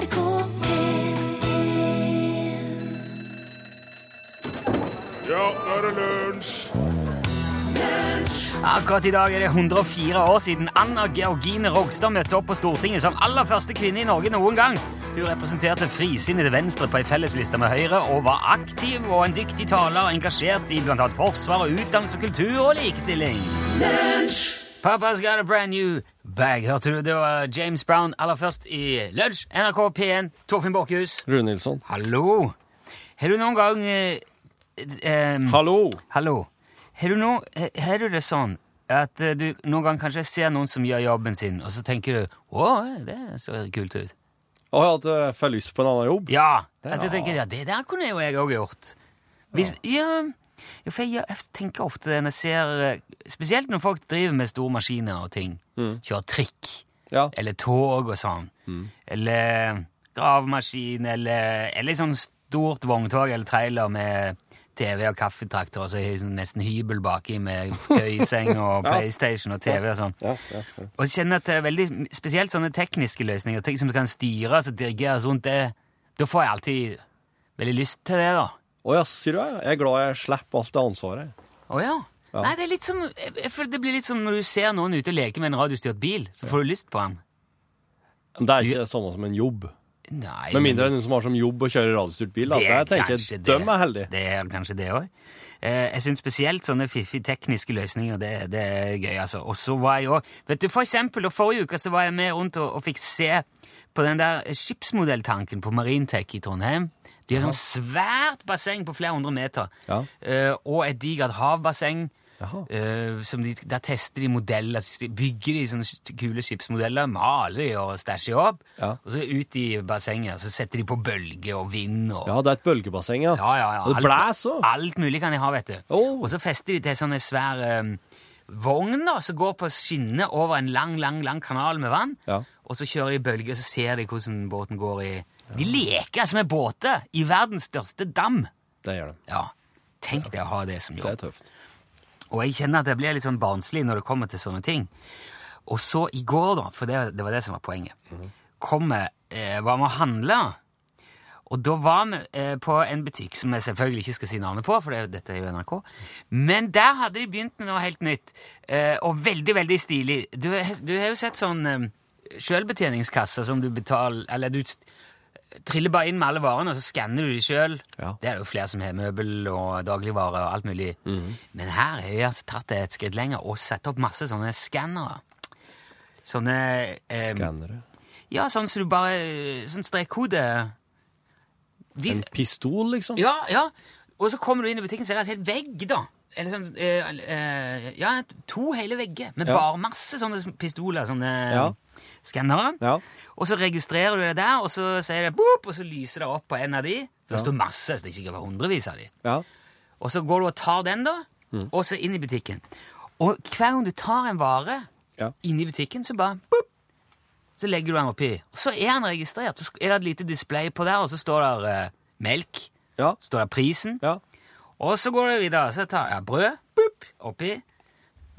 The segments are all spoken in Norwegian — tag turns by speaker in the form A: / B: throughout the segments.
A: NRK P1
B: Ja, nå er det lunsj!
C: Akkurat i dag er det 104 år siden Anna Georgine Rogstad møtte opp på Stortinget som aller første kvinne i Norge noen gang. Hun representerte frisinnede Venstre på ei fellesliste med Høyre og var aktiv og en dyktig taler engasjert i bl.a. forsvar og utdannelse, kultur og likestilling. Papa's got a brand new bag. Hørte du? Det var James Brown aller først i Lunsj, NRK P1, Torfinn Borchhus.
D: Rune Nilsson.
C: Hallo! Har du noen gang eh, eh,
D: Hallo!
C: Hallo. Har du, no, har du det sånn at eh, du noen gang kanskje ser noen som gjør jobben sin, og så tenker du 'Å, det så kult ut'?
D: Og at jeg får lyst på en annen jobb?
C: Ja. At jeg tenker, ja, det der kunne jo jeg òg gjort. Hvis, ja. For jeg, jeg tenker ofte det når jeg ser eh, Spesielt når folk driver med store maskiner og ting. Kjører trikk.
D: Ja.
C: Eller tog og sånn. Eller gravemaskin, eller, eller sånn stort vogntog eller trailer med TV og kaffetrakter, og så sånn nesten hybel baki med køyeseng og PlayStation og TV og sånn.
D: Ja, ja, ja.
C: Og jeg kjenner at det er veldig, spesielt sånne tekniske løsninger, ting som du kan styres og dirigeres rundt, det, da får jeg alltid veldig lyst til det, da.
D: Å ja, sier du det? Jeg er glad jeg slipper alt det ansvaret.
C: Å ja.
D: Ja.
C: Nei, det er litt som, føler det blir litt som når du ser noen ute og leker med en radiostyrt bil, så får du lyst på den.
D: Men det er ikke det samme som en jobb.
C: Nei,
D: Med mindre er noen som har som jobb å kjøre radiostyrt bil.
C: Det er
D: tenker
C: kanskje
D: jeg
C: det.
D: de er heldige.
C: Det er kanskje det òg. Jeg syns spesielt sånne fiffige tekniske løsninger det, det er gøy. altså. Og så var jeg òg Vet du, For eksempel, og forrige uke så var jeg med rundt og, og fikk se på den der skipsmodelltanken på Marintech i Trondheim. De har sånn svært basseng på flere hundre meter.
D: Ja.
C: uh, og et digert havbasseng. Eh, som de, der tester de modeller, bygger de sånne kule skipsmodeller, maler de og stæsjer opp,
D: Ja.
C: og så ut i bassenget, og så setter de på bølge og vind og
D: Ja, det er et bølgebasseng, ja.
C: ja, ja, ja.
D: Og det blæser.
C: Alt mulig kan de ha, vet du.
D: Oh.
C: Og så fester de til sånne svære um, vogn da, som går på skinner over en lang, lang lang kanal med vann.
D: Ja.
C: Og så kjører de bølger, og så ser de hvordan båten går i De leker altså med båter i verdens største dam!
D: Det gjør de.
C: Ja, Tenk deg å ha det som jobb.
D: Det er tøft.
C: Og jeg kjenner at jeg blir litt sånn barnslig når det kommer til sånne ting. Og så i går, da, for det, det var det som var poenget, kom jeg, eh, var med å handle. Og da var vi eh, på en butikk som jeg selvfølgelig ikke skal si navnet på, for det, dette er jo NRK. Men der hadde de begynt med noe helt nytt, eh, og veldig, veldig stilig. Du, du har jo sett sånn eh, selvbetjeningskasse som du betaler Eller du triller bare inn med alle varene, og så skanner du de sjøl.
D: Ja.
C: Det er det jo flere som har. Møbel og dagligvarer og alt mulig. Men her har jeg altså tatt det et skritt lenger og satt opp masse sånne skannere. Sånne eh,
D: Skannere.
C: Ja, sånn som du bare Sånn strekkode De-
D: En pistol, liksom?
C: Ja, ja. Og så kommer du inn i butikken, så er det en hel vegg, da. Eller sånn eh, eh, Ja, to hele vegger med
D: Ja.
C: bare masse sånne pistoler, sånne
D: Ja.
C: Skannere.
D: Ja.
C: Og så registrerer du det der, og så sier det boop, og så lyser det opp på en av de. Det står masse, så det er sikkert hundrevis av de.
D: ja.
C: Og så går du og tar den, da, og så inn i butikken. Og hver gang du tar en vare
D: Ja.
C: inn i butikken, så bare boop, så legger du den oppi. Og så er den registrert. Så er det et lite display på der, og så står der uh, melk.
D: Ja.
C: Så står der prisen.
D: Ja.
C: Og så går det videre. Så tar jeg brød boop, oppi.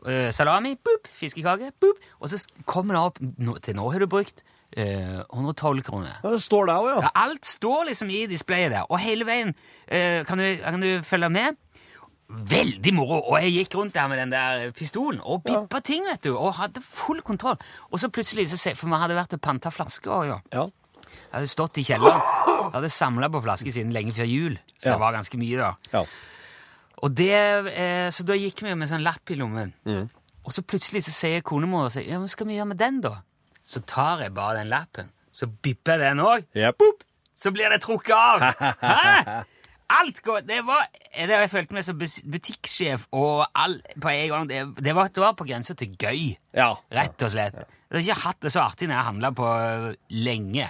C: Eh, salami, boop, fiskekake, boop. Og så kommer det opp no, Til nå har du brukt eh, 112 kroner.
D: ja. Det står der òg, ja.
C: Ja, alt står liksom i displayet der, og hele veien eh, kan, du, kan du følge med. Veldig moro! Og jeg gikk rundt der med den der pistolen og bippa ting, vet du, og hadde full kontroll. Og så plutselig, så for vi hadde vært og panta flasker òg, ja.
D: ja.
C: Jeg hadde stått i kjelleren. Jeg hadde samla på flasker siden lenge før jul, så
D: Ja.
C: det var ganske mye, da. Og det, eh, så da gikk vi jo med sånn lapp i lommen. Og så plutselig så sier konemora si ja, hva skal vi gjøre med den, da? Så tar jeg bare den lappen, så bipper jeg den òg.
D: Yep.
C: Så blir det trukket av! Hæ? Alt går Det var det Jeg følte meg som butikksjef og all, på en gang. Det, det, var, det var på grensa til gøy,
D: Ja.
C: rett og slett. Jeg har ikke hatt det så artig når jeg handla på øh, lenge.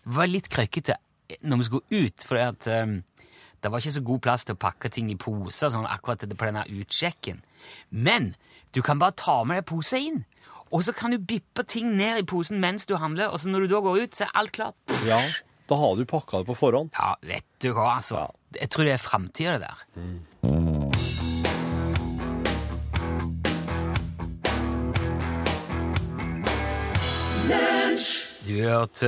C: Det var litt krøkkete når vi skulle ut, for at, um, det var ikke så god plass til å pakke ting i poser sånn akkurat på denne utsjekken. Men du kan bare ta med deg poser inn, og så kan du bippe ting ned i posen mens du handler, og så når du da går ut, så er alt klart.
D: ja. Da har du pakka det på forhånd.
C: Ja, vet du hva, altså. Jeg tror det er framtida, det der. Du hørte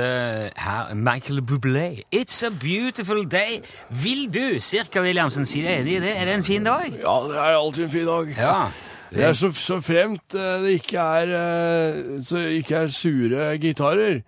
C: her Michael Bublé. It's a beautiful day. Vil du, Sirka Williamsen, si deg enig i det? Er det en fin dag?
D: Ja, det er alltid en fin dag.
C: Ja.
D: Det er så, så fremt eh, det ikke er, eh, så ikke er sure gitarer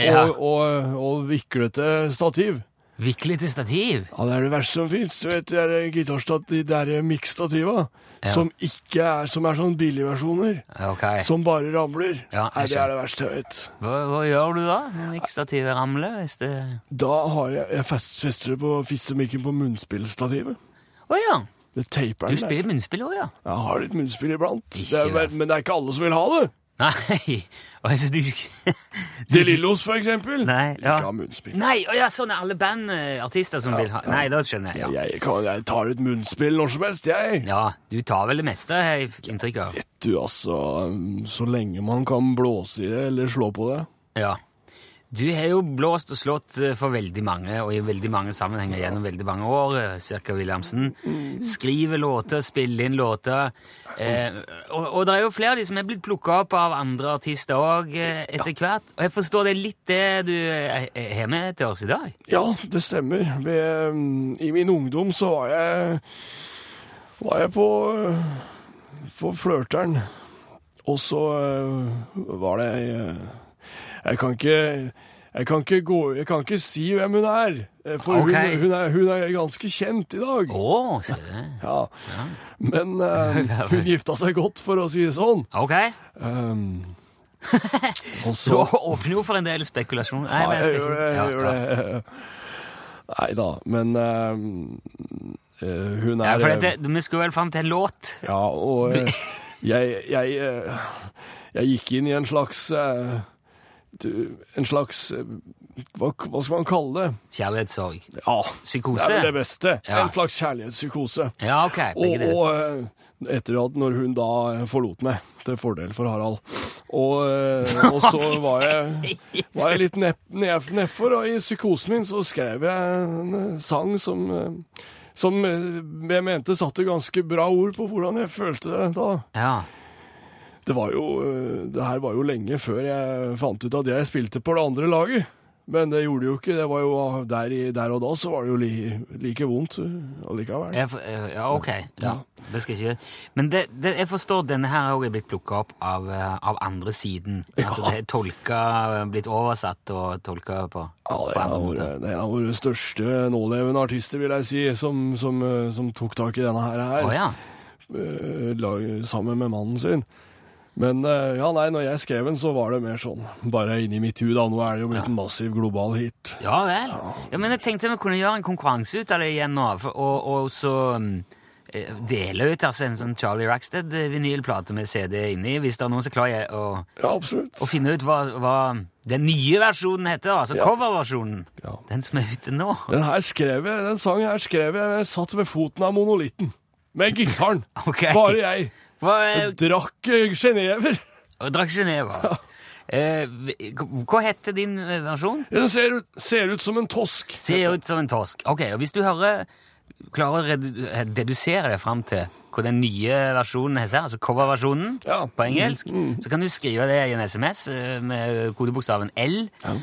C: Ja.
D: og, og, og viklete stativ.
C: Viklete stativ.
D: Ja, det er det verste som fins. Du vet, de der gitarstat, de der miksstativa
C: Ja.
D: som ikke er Som er sånn billigversjoner.
C: Okay.
D: Som bare ramler.
C: Ja,
D: Nei, det er det verste jeg vet.
C: Hva, hva gjør du da når miksstativet ramler? Hvis det
D: Da har jeg Jeg fest, fester det på fistemikken på munnspillstativet.
C: Å ja.
D: Det taper
C: Du spiller munnspill òg, ja?
D: Jeg har litt munnspill iblant. Det er, men det er ikke alle som vil ha det.
C: Nei. Du
D: De Lillos, for eksempel.
C: Nei, ja.
D: Ikke ha munnspill.
C: Nei, å ja, sånn er alle bandartister som vil ha Nei, da skjønner jeg. Ja.
D: Jeg, kan, jeg tar ut munnspill når som helst, jeg.
C: ja, du tar vel det meste, har jeg inntrykk av.
D: Vet du, altså Så lenge man kan blåse i det eller slå på det.
C: Ja. Du har jo blåst og slått eh, for veldig mange, og i veldig mange sammenhenger gjennom veldig mange år, eh, Cirka Williamsen. Skriver låter, spiller inn låter. Eh, og, og det er jo flere av de som er blitt plukka opp av andre artister òg, eh, etter hvert. Og jeg forstår det er litt det du har med til oss i dag?
D: Ja, det stemmer. Mm, I min ungdom så var jeg Var jeg på På Flørteren. Og så var det Jeg kan ikke jeg kan, ikke gå, jeg kan ikke si hvem hun er, eh, for
C: okay.
D: hun, hun, er, hun er ganske kjent i dag.
C: Å, se det.
D: Ja. Men uh, hun gifta seg godt, for å si det sånn.
C: Ok.
D: Um, og
C: Så åpner jo for en del spekulasjon. Nei,
D: Ja, jeg gjør det. Jeg gjør det. Nei da, men eh, hun er
C: Ja, for dette, vi skulle vel fram til en låt.
D: Ja, og uh, jeg, jeg, jeg gikk inn i en slags du, En slags eh, hva, hva skal man kalle det?
C: Kjærlighetssorg.
D: Ja,
C: Psykose?
D: det er vel det beste.
C: Ja.
D: En slags kjærlighetspsykose.
C: Ja, ok.
D: Og, og eh, etter at når hun da forlot meg, til fordel for Harald. Og, eh, og så var jeg, var jeg litt nepp- ned- og i psykosen min så skrev jeg en eh, sang som, eh, som eh, jeg mente satte ganske bra ord på hvordan jeg følte det da.
C: Ja.
D: Det var jo, eh, det her var jo lenge før jeg fant ut at jeg spilte på det andre laget. Men det gjorde det jo ikke. Det var jo der, i, der og da så var det jo li, like vondt eh, allikevel.
C: Eh, ja, ok. Ja, det skal ikke Men det, det, jeg forstår denne her har også blitt plukka opp av, av andre siden. Altså det er tolka, blitt oversatt og tolka på,
D: Ja, det er våre, det er våre største nålevende artister, vil jeg si, som, som, som tok tak i denne her, her
C: Å ja.
D: sammen med mannen sin. Men eh, ja, nei, når jeg skrev den, så var det mer sånn bare inni mitt hud. da. Nå er det jo blitt en massiv global hit.
C: Ja vel. Ja, men jeg tenkte vi kunne gjøre en konkurranse ut av det igjen nå, for, og, og så mm, eh, dele ut altså en sånn Charlie Rackstead-vinylplate med CD inni, hvis det er noen som klarer å,
D: Ja,
C: å finne ut hva, hva den nye versjonen heter, altså
D: Ja.
C: coverversjonen.
D: Ja.
C: Den som er ute nå.
D: Den her skrev jeg, den sangen her skrev jeg, jeg satt ved foten av monolitten. Med gitaren.
C: Okay.
D: Bare jeg.
C: Hva, eh,
D: Drakk eh, genever.
C: drakk Geneva. Eh, hva heter din eh, versjon?
D: Den ser ut, ser ut som en tosk.
C: Ser ut som en tosk. Ok, og hvis du hører klarer å redu dedusere det fram til hva den nye versjonen heter, altså coverversjonen
D: Ja.
C: på engelsk, så kan du skrive det i en SMS eh, med kodebokstaven L. Eh,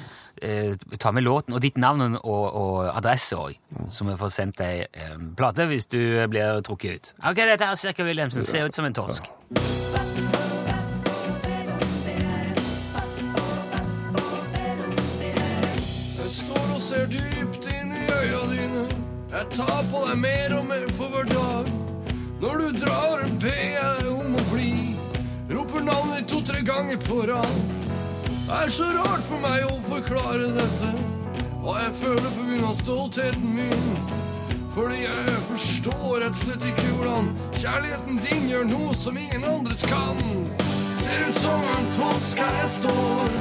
C: ta med låten og ditt navn og, og adresse òg, så vi får sendt deg eh, plate hvis du blir trukket ut. Ok, dette er Cirka Williamsen. Ser ut som en torsk.
D: Jeg står og ser dypt inn i øya dine. Jeg tar på deg mer og mer for hver dag. Når du drar en jeg om å bli. Roper navnet to-tre ganger på rad. Det er så rart for meg å forklare dette. Hva jeg føler av stoltheten min. Fordi jeg forstår rett og slett ikke hvordan kjærligheten din gjør noe som ingen andres kan. Ser ut som en tosk her jeg står.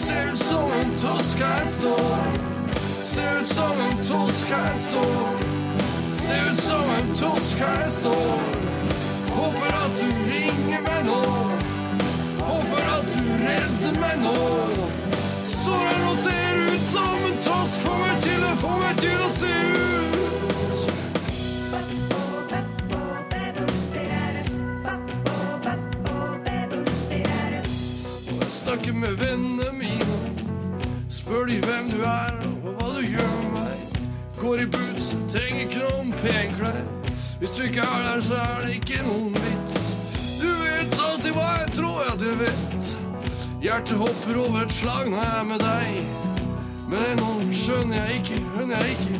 D: Ser ut som en tosk her jeg står. Ser ut som en tosk her jeg står. Ser ut som en tosk her jeg står. Håper at du ringer meg nå. Håper at du redder meg nå. Står her og ser ut som en tosk. Får meg til å, får meg til å se ut. Jeg snakker med vennene mine.
A: spør de hvem du er, og hva du gjør med meg. Går i boots, trenger ikke noen penklær. Hvis du ikke er der, så er det ikke noen vits. Du vet alltid hva jeg tror ja, jeg vet. Hjertet hopper over et slag når jeg er med deg. Men nå skjønner jeg ikke, hønner jeg ikke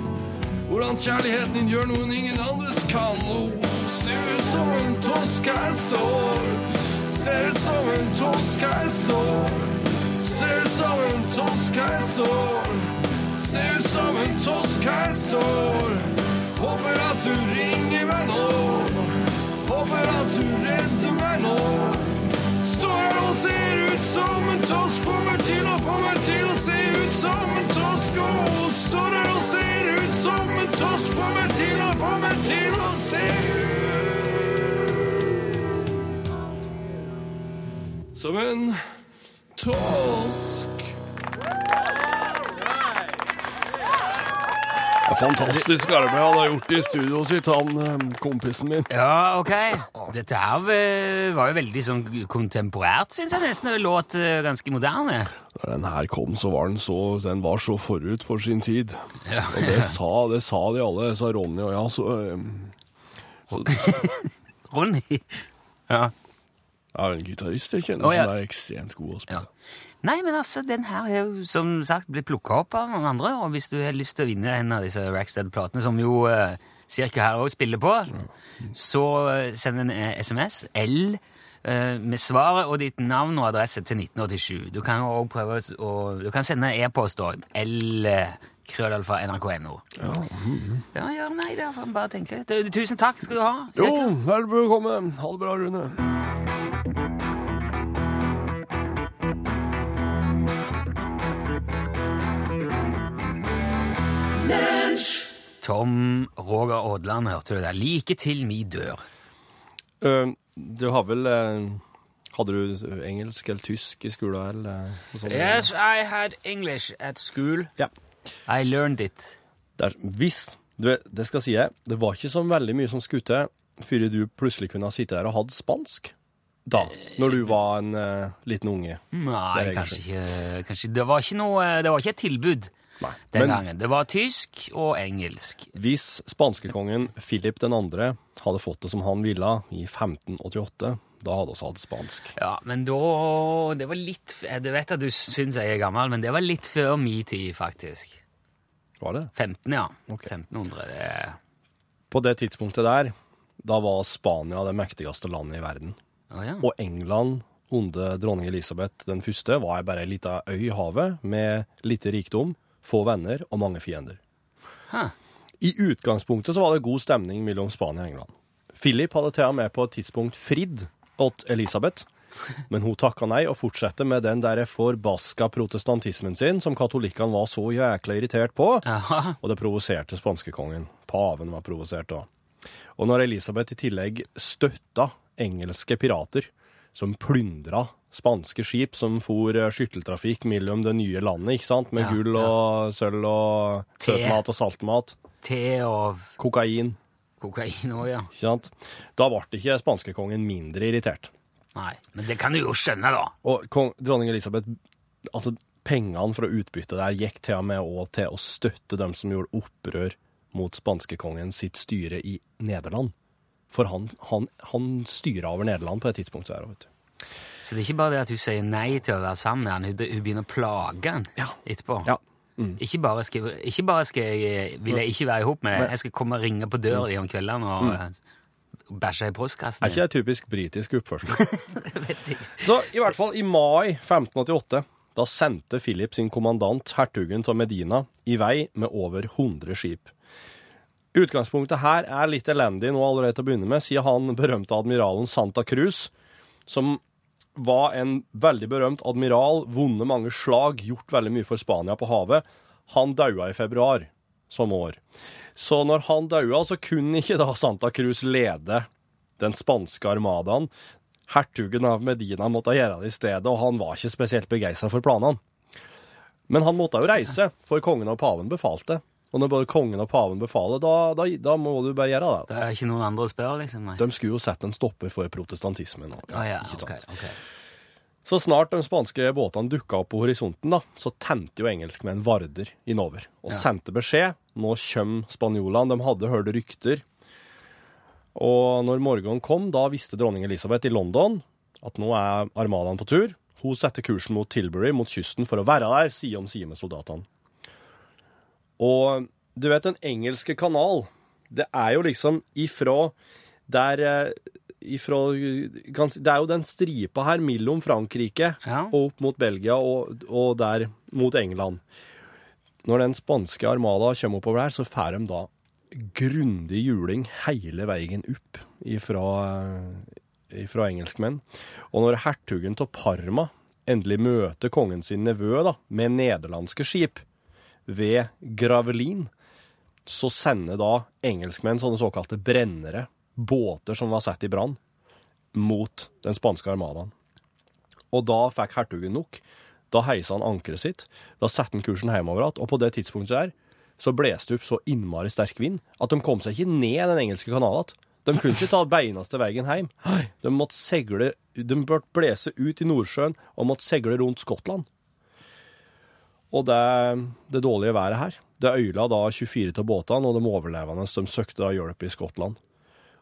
A: hvordan kjærligheten din gjør noen ingen andres kan. Oh, ser ut som en tosk jeg står. Ser ut som en tosk jeg står. Ser ut som en tosk jeg står. Ser ut som en tosk jeg står. Håper at du ringer meg nå. Håper at du redder meg nå. Står her og ser ut som en tosk. Får meg til å få meg til å se ut som en tosk. Og står her og ser ut som en tosk. Får meg til å få meg til å se ut som en tosk. Fantastisk arbeid han har gjort i studio sitt, han eh, kompisen min.
C: Ja, ok. Dette her eh, var jo veldig sånn kontemporært, syns jeg nesten. Det låt eh, ganske moderne.
A: Da den her kom, så var den så, den var så forut for sin tid.
C: Ja.
A: Og det sa, det sa de alle, sa Ronny og ja, så, så
C: Ronny. Ja.
A: Jeg er en gitarist jeg kjenner
C: oh, ja.
A: som er ekstremt god å spille.
C: Ja. Nei, men altså, den her er jo som sagt blitt plukka opp av noen andre, og hvis du har lyst til å vinne en av disse Rackstead-platene, som jo eh, cirka her òg spiller på, så eh, send en eh, SMS, L, eh, med svaret og ditt navn og adresse til 1987. Du kan jo òg prøve å Du kan sende e-post òg. L eh, krøllalfa nrk.no.
A: Ja.
C: Ja, ja, nei, det får bare tenke. Tusen takk skal du ha.
A: Jo,
C: vel
A: velbekomme. Ha det bra, Rune.
C: Tom Roger Aadland, hørte du det? Like til mi dør.
A: Uh, du har vel uh, Hadde du engelsk eller tysk i skolen, eller sånt?
C: Yes, I had English at school.
A: Yeah.
C: I learned it.
A: Det er, hvis du, Det skal si jeg, det var ikke så veldig mye som skulle til før du plutselig kunne ha sittet der og hatt spansk. Da, når du var en uh, liten unge.
C: Nei, kanskje ikke, kanskje Det var ikke noe Det var ikke et tilbud
A: Nei.
C: den
A: Men
C: gangen. Det var tysk og engelsk.
A: hvis spanskekongen Philip 2. hadde fått det som han ville i 1588, da hadde vi hatt spansk.
C: Ja, men da Det var litt Du vet at du syns jeg er gammel, men det var litt før min tid, faktisk.
A: Var det?
C: 15, ja.
A: Okay.
C: 1500. Det
A: På det tidspunktet der, da var Spania det mektigste landet i verden.
C: Å ja.
A: Og England under dronning Elisabeth den første var bare ei lita øy i havet med lite rikdom, få venner og mange fiender.
C: Hæ.
A: I utgangspunktet så var det god stemning mellom Spania og England. Philip hadde til og med på et tidspunkt fridd åt Elisabeth, men hun takka nei og fortsatte med den der forbaska protestantismen sin som katolikkene var så jækla irritert på,
C: Aha.
A: og det provoserte spanskekongen. Paven var provosert da. Og når Elisabeth i tillegg støtta engelske pirater som plyndra spanske skip som for eh, skytteltrafikk mellom det nye landet, ikke sant, med
C: Ja,
A: gull og sølv og søtmat og saltmat,
C: Te og
A: kokain,
C: kokain òg, ja.
A: ikke sant. Da ble ikke spanskekongen mindre irritert.
C: Nei. Men det kan du jo skjønne, da.
A: Og kong, dronning Elisabeth, altså pengene fra utbyttet der gikk til og med òg til å støtte dem som gjorde opprør mot spanskekongen sitt styre i Nederland. For han, han, han styra over Nederland på det tidspunktet der, vet du.
C: Så det er ikke bare det at hun sier nei til å være sammen med han, hun, hun begynner å plage han
A: Ja.
C: etterpå.
A: Ja.
C: Ikke bare, skal, ikke bare skal jeg, vil jeg ikke være i hop med deg, jeg skal komme og ringe på døra di om kveldene og mm. bæsje i postkassen.
A: Er ikke det typisk britisk oppførsel? Så i hvert fall i mai 1588, da sendte Philip sin kommandant, hertugen av Medina, i vei med over 100 skip. Utgangspunktet her er litt elendig nå allerede til å begynne med, sier han berømte admiralen Santa Cruz, som var en veldig berømt admiral, vunnet mange slag, gjort veldig mye for Spania på havet. Han daua i februar som år. Så når han daua, så kunne ikke da Santa Cruz lede den spanske armadaen. Hertugen av Medina måtte gjøre det i stedet, og han var ikke spesielt begeistra for planene. Men han måtte jo reise, for kongen og paven befalte. Og når både kongen og paven befaler, da, da, da må du bare gjøre det.
C: Det er ikke noen andre å spørre, liksom? Nei.
A: De skulle jo sette en stopper for protestantismen. og-
C: Ah ja,
A: ikke
C: ok,
A: Okay,
C: ok.
A: Så snart de spanske båtene dukka opp på horisonten, da, så tente jo engelskmenn Varder innover og sendte beskjed. Nå kommer spanjolene. De hadde hørt rykter. Og når morgenen kom, da visste dronning Elisabeth i London at nå er armadaen på tur. Hun setter kursen mot Tilbury, mot kysten, for å være der side om side med soldatene. Og du vet, den engelske kanal, det er jo liksom ifra der eh, ifra, Det er jo den stripa her mellom Frankrike
C: Ja.
A: og opp mot Belgia og, og der mot England. Når den spanske armada kommer oppover der, så får de da grundig juling hele veien opp ifra, ifra engelskmenn. Og når hertugen av Parma endelig møter kongen sin nevø da, med nederlandske skip ved Gravelin, så sender da engelskmenn sånne såkalte brennere, båter som var satt i brann, mot den spanske armadaen. Og da fikk hertugen nok. Da heisa han ankeret sitt. Da satte han kursen hjemover igjen, og på det tidspunktet der så blåste det opp så innmari sterk vind at de kom seg ikke ned den engelske kanalen igjen. De kunne ikke ta beineste veien hjem. De måtte segle De burde blåse ut i Nordsjøen og måtte segle rundt Skottland. Og det, det dårlige været her, det øyla da 24 av båtene, og de overlevende de søkte da hjelp i Skottland.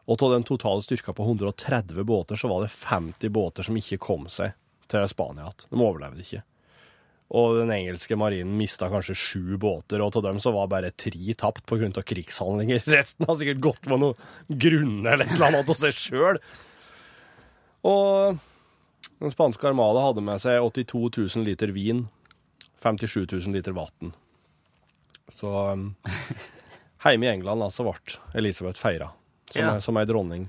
A: Og av den totale styrka på 130 båter, så var det 50 båter som ikke kom seg til Spania igjen. De overlevde ikke. Og den engelske marinen mista kanskje sju båter, og av dem så var bare tre tapt pga. krigshandlinger. Resten har sikkert gått med noen grunner eller et eller annet av seg sjøl. Og den spanske armada hadde med seg 82 000 liter vin, 57 000 liter vann. Så um, hjemme i England altså ble Elisabeth feira som,
C: Ja.
A: ei- som ei dronning.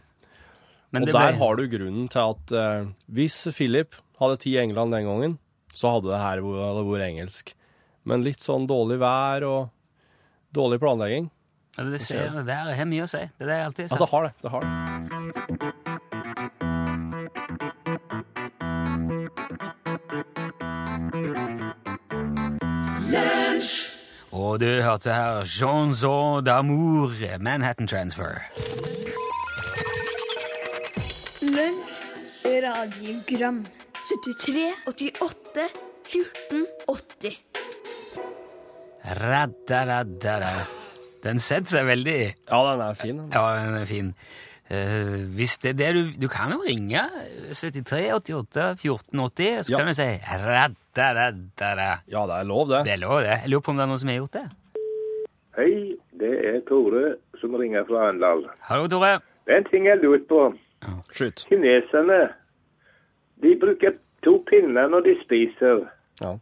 C: Men
A: og der
C: ble-
A: har du grunnen til at uh, hvis Philip hadde tid i England den gangen, så hadde det her vært engelsk. Men litt sånn dårlig vær og dårlig planlegging
C: Ja, det ser, været har mye å si. Det er det jeg alltid har sagt.
A: Ja, det har det. det, har det.
C: Og du hørte her Jean-Jean d'amour, Manhattan Transfer.
E: Lunsj, radiogram 73, 88, 14, 80
C: Radda, radda, radda. Den setter seg veldig.
A: Ja, den er fin. den.
C: Ja, den er fin. Eh, hvis det er det du Du kan jo ringe 73 88 14 80, så
A: Ja.
C: kan du si radda-radda-da.
A: Ja, det er lov, det.
C: Det er lov, det. Jeg lurer på om det er noen som har gjort det.
B: Hei, det er Tore som ringer fra Arendal.
C: Hallo, Tore.
B: Det er en ting jeg lurer på.
A: Skyt.
B: Kineserne, de bruker to pinner når de spiser.
A: Ja.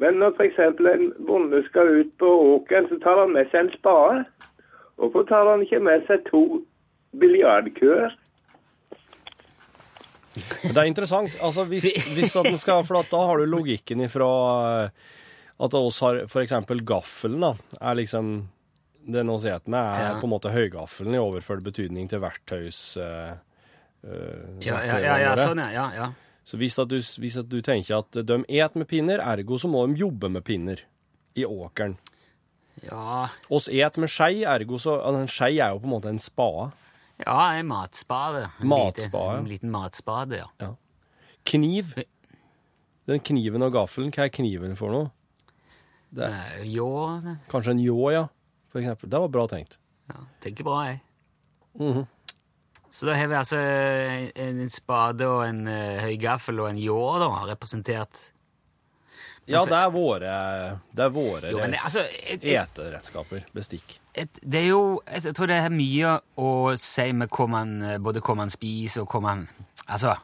B: Men når f.eks. en bonde skal ut på åkeren, så tar han med seg en spade. Hvorfor tar han ikke med seg to biljardkøer?
A: Det er interessant. Altså, hvis, hvis at den skal, for at da har du logikken ifra eh, at oss har eksempel gaffelen, da, er liksom Det vi sier jeg med, er
C: Ja.
A: på en måte høygaffelen i overført betydning til verktøys... Uh, eh,
C: Ja, ja, ja, ja sånn, ja. ja, ja.
A: Så hvis, at du, hvis at du tenker at de et med pinner, ergo så må de jobbe med pinner i åkeren.
C: Ja,
A: Oss et med skei, ergo så En skei er jo på en måte en spade.
C: Ja en matspade. En
A: Matspade.
C: Lite, en liten matspade, ja.
A: Kniv. Den kniven og gaffelen, hva er kniven for noe? Det
C: Eh, Jo,
A: kanskje en ljå, ja, for eksempel. Det var bra tenkt.
C: ja, tenker bra, jeg.
A: Mhm.
C: Så da har vi altså en, en spade og en uh, høygaffel og en ljå, da, representert.
A: Ja, det er våre, det er våre
C: Jo, det- altså, et- et-
A: eteredskaper. Bestikk.
C: Et, det er jo Jeg, jeg tror det har mye å si med hva man, både hva man spiser og hva man Altså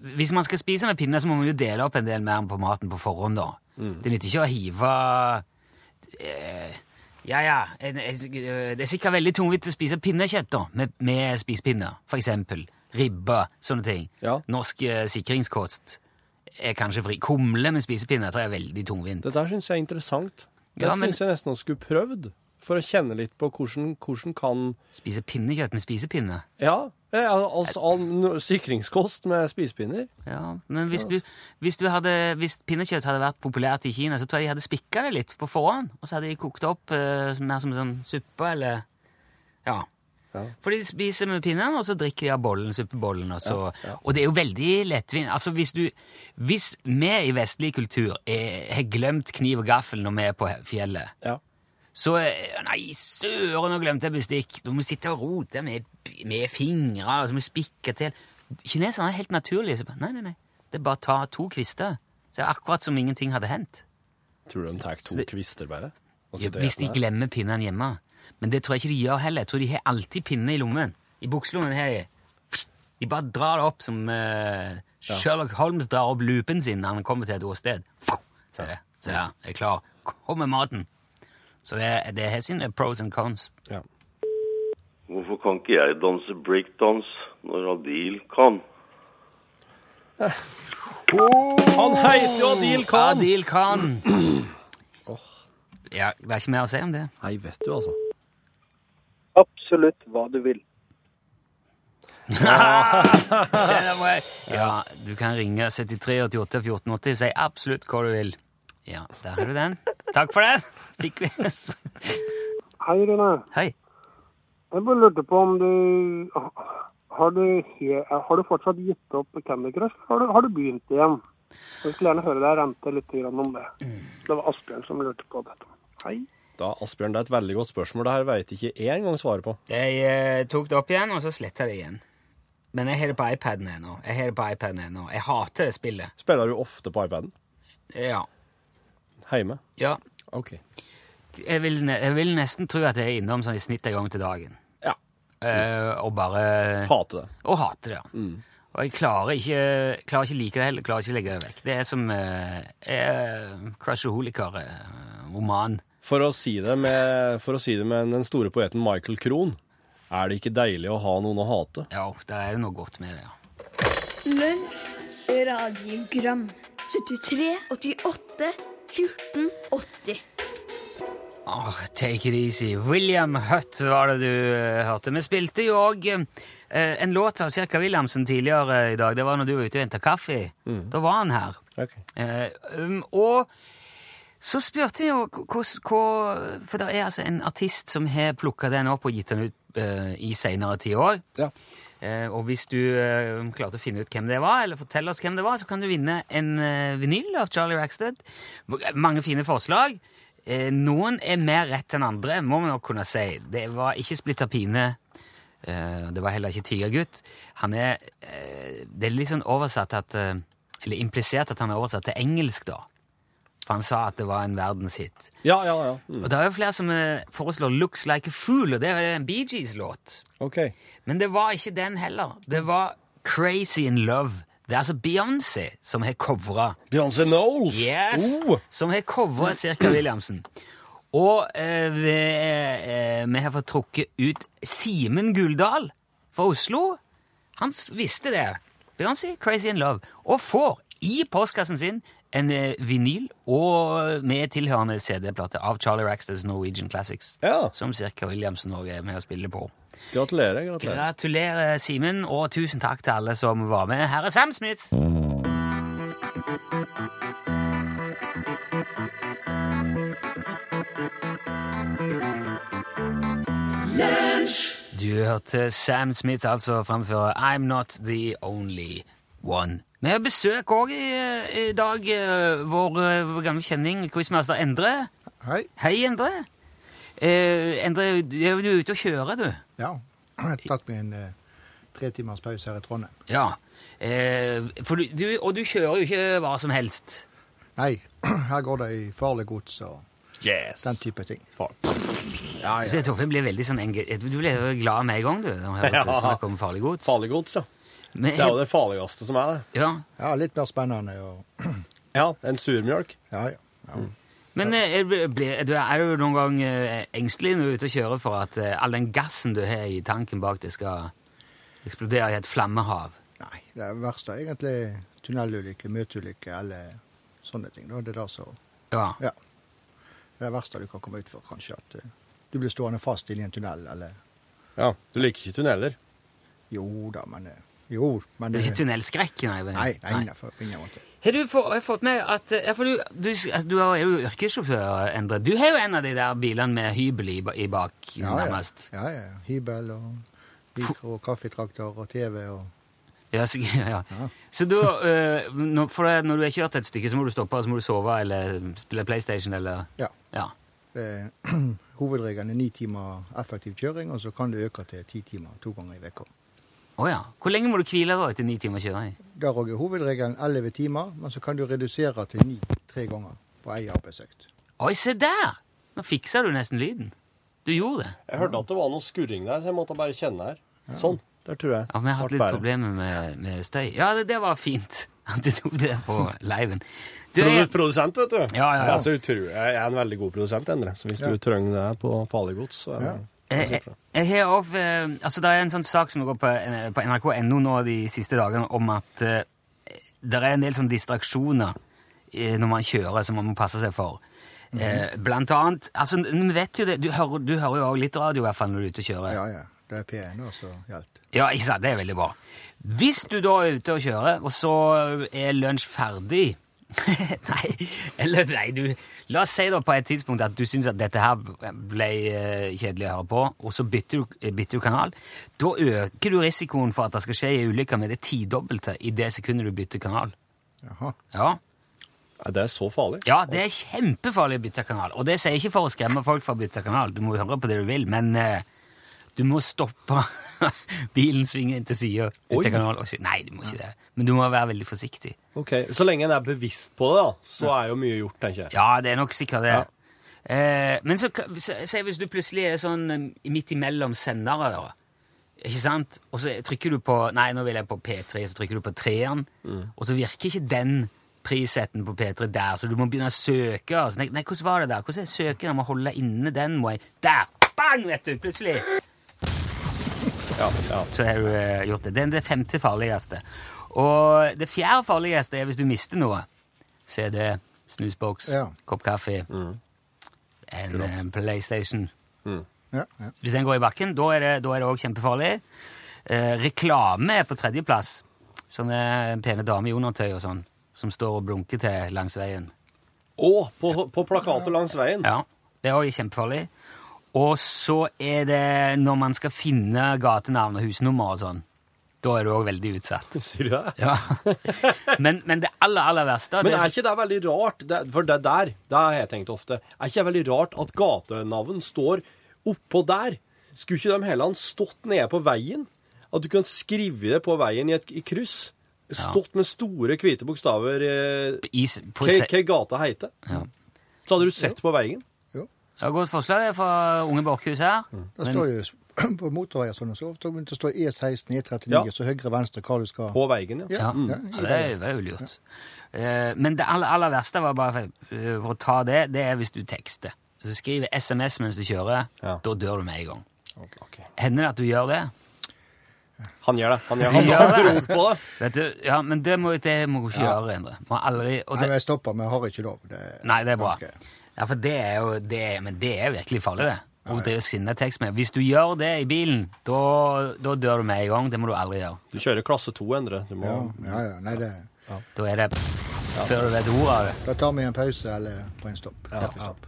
C: Hvis man skal spise med pinne, så må man jo dele opp en del mer på maten på forhånd, da. Det nytter ikke å hive eh, Ja, ja. Det er sikkert veldig tungvint å spise pinnekjøtt da, med, med spisepinner. For eksempel. Ribbe, sånne ting.
A: Ja.
C: Norsk eh, sikringskost er kanskje fri. Kumle med spisepinne tror jeg er veldig tungvint.
A: Det der syns jeg er interessant. Det
C: Ja, men-
A: syns jeg nesten vi skulle prøvd. For å kjenne litt på hvordan, hvordan kan
C: Spise pinnekjøtt med spisepinne.
A: Ja, altså all no- sikringskost med spisepinner.
C: Ja, men hvis, du, hvis, du hadde, hvis pinnekjøtt hadde vært populært i Kina, så tror jeg de hadde spikka det litt på forhånd. Og så hadde de kokt opp uh, mer som sånn suppe eller Ja. For de spiser med pinnen, og så drikker de av bollen, suppebollen. Og, så, og det er jo veldig lettvint. Altså, hvis, du, hvis vi i vestlig kultur er, har glemt kniv og gaffel når vi er på fjellet,
A: Ja.
C: så Nei, søren, nå glemte jeg bestikk. Du må sitte og rote med, med fingre, altså må spikke til. Kineserne er helt naturlige. Så bare, nei, nei, nei. Det er bare å ta to kvister. Så det er akkurat som ingenting hadde hendt.
A: Tror du de tar to kvister bare?
C: Ja, hvis de glemmer pinnen hjemme. Men det tror jeg ikke de gjør heller. Jeg tror de har alltid pinne i lommen. I bukselommen har de De bare drar det opp som uh, Sherlock Holmes drar opp lupen sin når han kommer til et åsted. Så, det. så ja, jeg er klar. Kom med maten. Så det, det har sine pros and cons.
A: Ja.
F: Hvorfor kan ikke jeg danse breakdance når Adil kan?
A: Han heter jo Adil Khan!
C: Adil Khan. Ja, det er ikke mer å si om det.
A: Nei, vet du, altså.
G: Absolutt hva du vil.
C: Ja, du kan ringe 73 88 14 80 og si absolutt hva du vil. Ja, der har du den. Takk for den. Fikk vi
G: Hei, Rune.
C: Hei.
G: Jeg bare lurte på om du Har du, har du fortsatt gitt opp Candy Crush? Har du, har du begynt igjen? Jeg skulle gjerne høre deg rente litt om det. Det var Asbjørn som lurte på dette. Hei.
A: Da, Asbjørn, det er et veldig godt spørsmål. Det her veit ikke jeg engang svaret på.
C: Jeg eh, tok det opp igjen, og så sletta det igjen. Men jeg har det på iPaden ennå. Jeg har det på iPaden ennå. Jeg hater det spillet.
A: Spiller du ofte på iPaden?
C: Ja.
A: Hjemme?
C: ja.
A: OK.
C: Jeg vil, ne- jeg vil nesten tro at jeg er innom sånn i snitt en gang til dagen.
A: Ja.
C: Eh, og bare
A: Hater det.
C: Og hater det, ja. Og jeg klarer ikke, klarer ikke like det heller. Klarer ikke legge det vekk. Det er som uh, Crashaholiker-roman.
A: For å, si det med, for å si det med den store poeten Michael Krohn, er det ikke deilig å ha noen å hate?
C: ja, det er noe godt med det, ja.
E: Lunsj, radiogram 73, 88, 14, 80
C: Åh, take it easy. William Hutt var det du eh, hørte. Vi spilte jo òg en låt av Cirka Williamsen tidligere i dag. Det var når du var ute og henta kaffe. Da var han her.
A: Okay.
C: Eh, um, og så spurte jeg jo hva, hva For det er altså en artist som har plukka den opp og gitt den ut eh, i seinere ti år.
A: Ja.
C: Eh, og hvis du eh, klarte å finne ut hvem det var, eller fortelle oss hvem det var, så kan du vinne en eh, vinyl av Charlie Rackstead. Mange fine forslag. Eh, noen er mer rett enn andre, må vi nok kunne si. Det var ikke Splitter Pine. eh, det var heller ikke Tigergutt. Han er Det er litt sånn oversatt at Eller implisert at han er oversatt til engelsk, da. For han sa at det var en verdenshit.
A: Ja, ja, ja. Mm.
C: Og det er jo flere som eh, foreslår 'Looks Like a Fool', og det er en Bee Gees-låt.
A: OK.
C: Men det var ikke den heller. Det var Crazy in Love. Det er altså Beyoncé som har covra
A: Beyoncé Knowles!
C: Yes!
A: Oh.
C: Som har covra Cirka Williamsen. Og eh, vi, eh, vi har fått trukket ut Simen Guldal fra Oslo. Han visste det. Beyoncé, Crazy in Love. Og får i postkassen sin en eh, vinyl og med tilhørende CD-plate av Charlie Racksters Norwegian Classics.
A: Ja.
C: Som Cirka Williamsen også er med å spille på.
A: Gratulerer. gratulerer.
C: Gratulerer, Simen, og tusen takk til alle som var med. Her er Sam Smith. Du hørte Sam Smith altså framføre I'm Not The Only One. Vi har besøk òg i, i dag. eh, Vår, eh, vår gamle kjenning, quizmaster Endre.
H: Hei.
C: Hei, Endre. Eh, Endre, du er jo ute og kjører, du.
H: Ja, jeg tatt meg en eh, tre timers pause her i Trondheim.
C: Ja. Eh, for du, du, og du kjører jo ikke hva som helst.
H: Nei, her går det i farlig gods og
A: Yes.
H: den type ting.
C: Ja, Så Torfinn blir veldig sånn enge- Du ble glad med en gang, du. Når jeg
A: Ja.
C: farlig gods.
A: Farlig gods, ja.
C: Men,
A: Det er jo det farligste som er det.
C: ja.
H: Ja, litt mer spennende og
A: Ja, en surmjølk.
H: Ja, ja. ja.
C: Men eh, er, er, du, er du noen gang eh, engstelig når du er ute og kjører for at eh, all den gassen du har i tanken bak deg, skal eksplodere i et flammehav?
H: Nei, det er verste er egentlig tunnelulykke, møteulykke eller sånne ting. Da. Det er det som
C: Ja.
H: Ja. Det er det verste du kan komme ut for, kanskje. At du blir stående fast inne i en tunnel, eller
A: Ja, Du liker ikke tunneler?
H: Jo da, men Jo, men
C: Det er ikke tunnelskrekk? Nei.
H: Nei, nei, nei, for ingen.
C: Har du for, har jeg fått med at ja, for du, du, altså, du er jo yrkessjåfør, Endre. Du har jo en av de der bilene med hybel i, i bak,
H: Ja, ja.
C: nærmest.
H: ja, ja. Hybel og mikro- og kaffetraktor og TV og
C: Ja, så, ja.
H: Ja.
C: så da, uh, når, for når du har kjørt et stykke, så må du stoppe, og så må du sove eller spille PlayStation eller
H: Ja.
C: Ja.
H: Hovedregelen er ni timer effektiv kjøring, og så kan du øke til ti timer to ganger i veka.
C: Å ja. Hvor lenge må du hvile da etter ni timer kjøring?
H: Der òg er hovedregelen elleve timer, men så kan du redusere til ni tre ganger på ei arbeidsøkt.
C: Oi, se der! Nå fiksa du nesten lyden. Du gjorde det.
A: Jeg hørte at det var noe skurring der, så jeg måtte bare kjenne her. Sånn. Der tror jeg.
C: Ja, Vi har hatt litt problemer med, med støy. Ja, det, det var fint at du tok det på liven. Du, jeg,
A: Produsent, vet du.
C: Ja, ja, ja.
A: så. Jeg er en veldig god produsent, Endre. Så hvis
H: Ja.
A: du trenger det på farlig gods, så er det
H: Ja.
C: Jeg, jeg, har også, altså Det er en sånn sak som går på, eh, på nrk.no nå de siste dagene om at eh, det er en del sånn distraksjoner eh, når man kjører som man må passe seg for. Eh, blant annet altså, vet jo det, Du hører, du hører jo også litt radio i hvert fall når du er ute og kjører.
H: Ja, ja. Det er P1 også gjaldt.
C: Ja, ikke sant? Det er veldig bra. Hvis du da er ute og kjører, og så er lunsj ferdig Nei, eller nei, du La oss si da på et tidspunkt at du syns at dette her ble eh, kjedelig å høre på, og så bytter du, eh, bytter du kanal. Da øker du risikoen for at det skal skje en ulykke med det tidobbelte i det sekundet du bytter kanal.
H: Jaha.
C: Ja.
A: Er det så farlig?
C: ja, det er kjempefarlig å bytte kanal. Og det sier jeg ikke for å skremme folk fra å bytte kanal, du må høre på det du vil, men uh, du må stoppe bilen, svinger inn til sida, kanal Nei, du må ikke det. Men du må være veldig forsiktig.
A: Ok, Så lenge en er bevisst på det, da, så er jo mye gjort, tenker jeg.
C: Ja, det er nok sikkert det.
A: Ja.
C: Eh, men så, se hvis du plutselig er sånn eh, midt imellom sendere, da. Ikke sant? Og så trykker du på Nei, nå vil jeg på P3, så trykker du på treeren, og så virker ikke den prissetten på P3 der, så du må begynne å søke. Altså. Nei, nei, hvordan var det der? Hvordan er søken? Jeg må holde inne den. Må jeg Der! Bang, vet du! Plutselig!
A: Ja, ja.
C: så har du eh, gjort det. Det er det femte farligste. Og det fjerde farligste er hvis du mister noe. CD, snusboks,
H: Ja.
C: kopp kaffe, en eh, PlayStation.
H: Ja, ja.
C: Hvis den går i bakken, da er det, også kjempefarlig. Eh, reklame er på tredjeplass. Sånne pene damer i undertøy og sånn, som står og blunker til langs veien.
A: Å, på, på plakater langs veien.
C: Ja, det er også kjempefarlig. Og så er det når man skal finne gatenavn og husnummer og sånn. Da er du òg veldig utsatt.
A: Sier du det?
C: Ja. men, men det aller, aller verste
A: Men er ikke det veldig rart? Det, for det der, det har jeg tenkt ofte. Er ikke det veldig rart at gatenavn står oppå der? Skulle ikke de heller stått nede på veien? At du kan skrive det på veien i et i kryss? Stått med store, hvite bokstaver eh, hva gata heter.
C: Ja.
A: Så hadde du sett på veien.
C: Det var et godt forslag fra Unge Borchhus her.
H: Det står jo på motorveier sånn, og så ofte det står E16, E39,
A: Ja.
H: så høyre, venstre, hva du skal
A: På veien, ja.
C: Ja,
H: Ja,
C: ja, det, er, det er jo lurt. Eh, men det aller, aller verste var bare for, eh, for å ta det, det er hvis du tekster. Hvis du skriver SMS mens du kjører,
A: Ja.
C: da dør du med en gang.
A: Ok.
C: Hender det at du gjør det?
A: Han gjør det. Han, gjør, han,
C: gjør det.
A: tror på det.
C: Vet du, ja, men det må, det må du ikke
H: Ja.
C: gjøre, Endre. Må aldri, og
H: Nei,
C: det,
H: jeg stopper, men jeg har ikke lov. Det er
C: nei, det er bra.
H: ganske-
C: Ja, for det er jo det, er- Men det er virkelig farlig, det. Å drive sinnetekst med. Hvis du gjør det i bilen, da, da dør du med en gang. Det må du aldri gjøre.
A: Du kjører klasse 2, Endre. Du må,
H: Ja, ja, ja. Nei, det
C: Da er det før du vet ordet av det.
H: Da tar vi en pause eller på en stopp. Kaffestopp.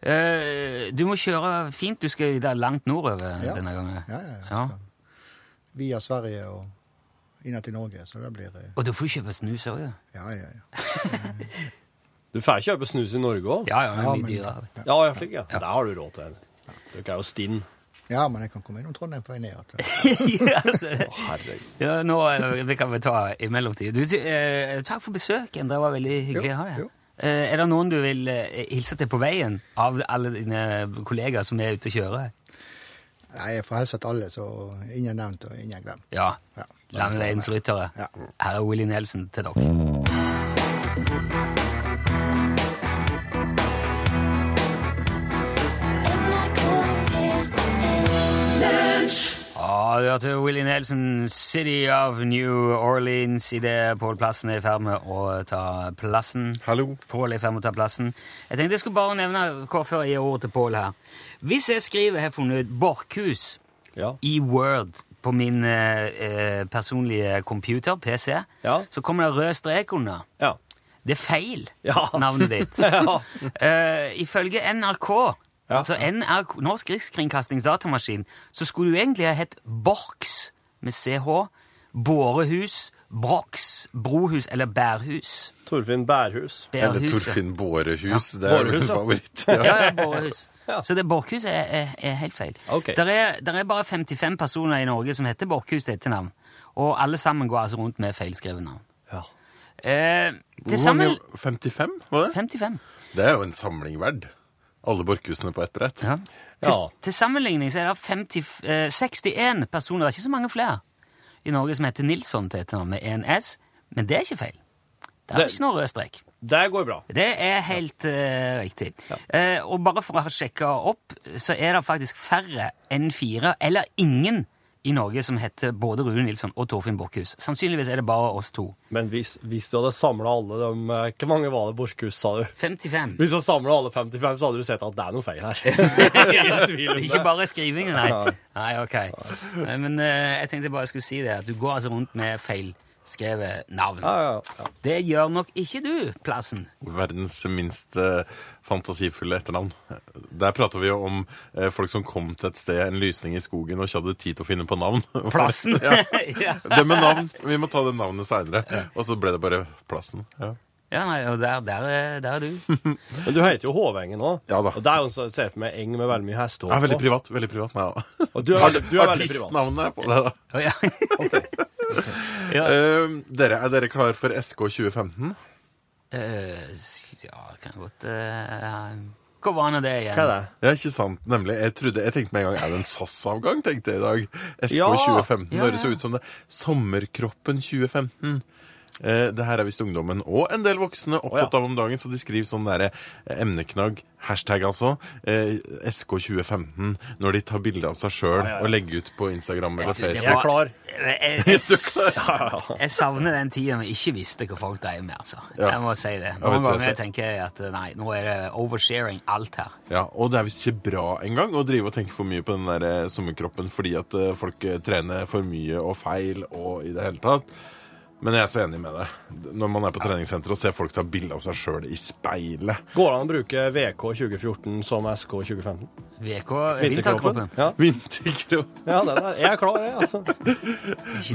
C: Uh, du må kjøre fint. Du skal videre langt nordover
H: Ja.
C: denne gangen.
H: Ja, ja, ja.
C: Ja.
H: Via Sverige og inn til Norge, så det blir
C: Og da får du kjøpe snus òg, ja.
H: Ja, ja, ja.
A: Du får kjøpe snus i Norge òg?
C: Ja, ja,
H: Ja, men-.
A: Ja, ja, slik, ja. Der har du råd til det. Dere er jo stinn.
H: Ja, men jeg kan komme innom Trondheim på vei ned igjen.
C: ja,
A: Herregud.
C: ja, nå vi kan vi ta i mellomtid. Du, eh, takk for besøket. Det var veldig hyggelig å ha deg. Eh, er det noen du vil eh, hilse til på veien av alle dine kollegaer som er ute og kjører?
H: Nei, jeg får hilse til alle, så ingen nevnt og ingen glemt.
C: Ja.
H: Ja.
C: Landeveiens ryttere.
H: Ja.
C: Her er Willy Nelson til dere. Du hørte Willy Nelson, 'City of New Orleans', idet Pål Plassen er i ferd med å ta plassen.
A: Hallo.
C: Pål er i ferd med å ta plassen. Jeg tenkte jeg skulle bare nevne hva før jeg gir ordet til Pål her. Hvis jeg skriver, har funnet ut Borchhus
A: Ja.
C: i Word på min eh, eh, personlige computer, PC,
A: Ja.
C: så kommer det rød strek under.
A: Ja.
C: Det er feil, navnet ditt. Eh, ifølge NRK. Altså NRK, Norsk Rikskringkastingsdatamaskin, så skulle du egentlig ha hett Borks med CH, Bårehus, Brox, Brohus eller Bærhus.
A: Torfinn Bærhus.
I: Eller Torfinn Bårehus. Det er min
A: favoritt. ja.
C: Ja, ja, Bårehus. Så det Borkhus er, er, er helt feil.
A: Okay.
C: Der, er, der er bare 55 personer i Norge som heter Borkhus til etternavn. Og alle sammen går altså rundt med feilskrevet navn.
A: Ja.
C: Eh,
I: Hvor
C: til sammen
I: mange? 55, var det?
C: 55.
I: Det er jo en samling verd. Alle Borkhusene på ett brett.
C: Ja. Til,
A: Ja.
C: til sammenligning så er det 50, eh, 61 personer, det er ikke så mange flere, i Norge som heter Nilsson til etternavn med en S, men det er ikke feil. Det er
A: Det-
C: ikke noe rød strek.
A: Det går bra.
C: Det er helt uh, riktig. Eh, og bare for å ha sjekka opp, så er det faktisk færre enn fire, eller ingen, i Norge som heter både Rune Nilsson og Torfinn Borchhus. Sannsynligvis er det bare oss to.
A: Men hvis, hvis du hadde samla alle dem eh, Hvor mange var det Borchhus, sa du?
C: 55.
A: Hvis du samla alle 55, så hadde du sett at det er noe feil her.
C: Ikke bare skrivingen, nei. Nei, ok. Men eh, jeg tenkte bare jeg skulle si det, at du går altså rundt med feilskrevet navn.
A: Ja, ja, ja.
C: Det gjør nok ikke du, Plassen.
I: Verdens minst eh, fantasifulle etternavn. Der prater vi jo om eh, folk som kom til et sted, en lysning i skogen, og ikke hadde tid til å finne på navn.
C: Plassen.
I: ja. Det med navn. Vi må ta det navnet seinere. Og så ble det bare Plassen. Ja.
C: Ja, nei, og der, der, er- der er du.
A: Men du heter jo Hovengen òg.
I: Ja da.
A: Og det er jo en sånn, ser for meg eng med veldig mye hestehår.
I: Ja, veldig
A: på.
I: privat. Veldig privat, meg ja.
A: Og du er, veldig- du er veldig privat.
I: Artistnavnet er på det, da.
C: Å, ja. ja.
I: Eh, dere, er dere klar for SK 2015?
C: Eh, ja, kan godt uh, Hvor var nå det igjen?
A: Hva er det?
I: Ja, ikke sant. Nemlig. Jeg, trodde, jeg tenkte med en gang er det en SAS-avgang, tenkte jeg i dag. SK
A: Ja!
I: 2015.
C: Ja,
I: Høres jo ut som det. Sommerkroppen 2015. Eh, det her er visst ungdommen og en del voksne opptatt av om dagen, så de skriver sånn derre eh, emneknagg, hashtag altså, eh, SK 2015, når de tar bilde av seg sjøl og legger ut på Instagram eller
C: Facebook.
A: Jeg er klar.
C: Jeg, jeg, jeg savner den tida vi ikke visste hva folk dreiv med. altså. Jeg må si det. Noen ganger
I: jeg
C: tenker jeg at nei, nå er det oversharing alt her.
I: Ja, og det er visst ikke bra engang å drive og tenke for mye på den der eh, sommerkroppen fordi at eh, folk eh, trener for mye og feil og i det hele tatt. Men jeg er så enig med det. Når man er på treningssenteret og ser folk ta bilde av seg sjøl i speilet.
A: Går det an å bruke VK 2014 som SK 2015?
C: VK Vinterkroppen.
A: Ja,
I: Vinterkroppen.
A: ja det der. jeg er klar, jeg. Altså.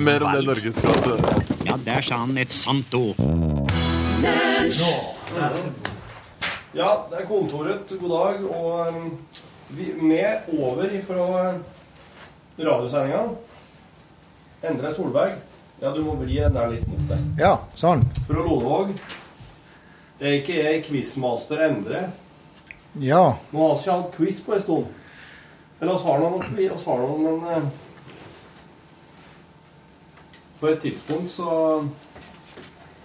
I: Mer om det norgesklasse.
J: Ja, der sa han et sant ord.
A: Ja, det er kontoret. God dag. Og um, vi med over ifra radiosendinga. Endre Solberg. Ja, du må vri den der litt mot deg.
H: Ja, sånn.
A: Fra Lonevåg. Det er ikke jeg quizmaster Endre.
H: Ja.
A: Nå har vi ikke hatt quiz på en stund. Eller oss har noen, vi oss har noen men eh, På et tidspunkt så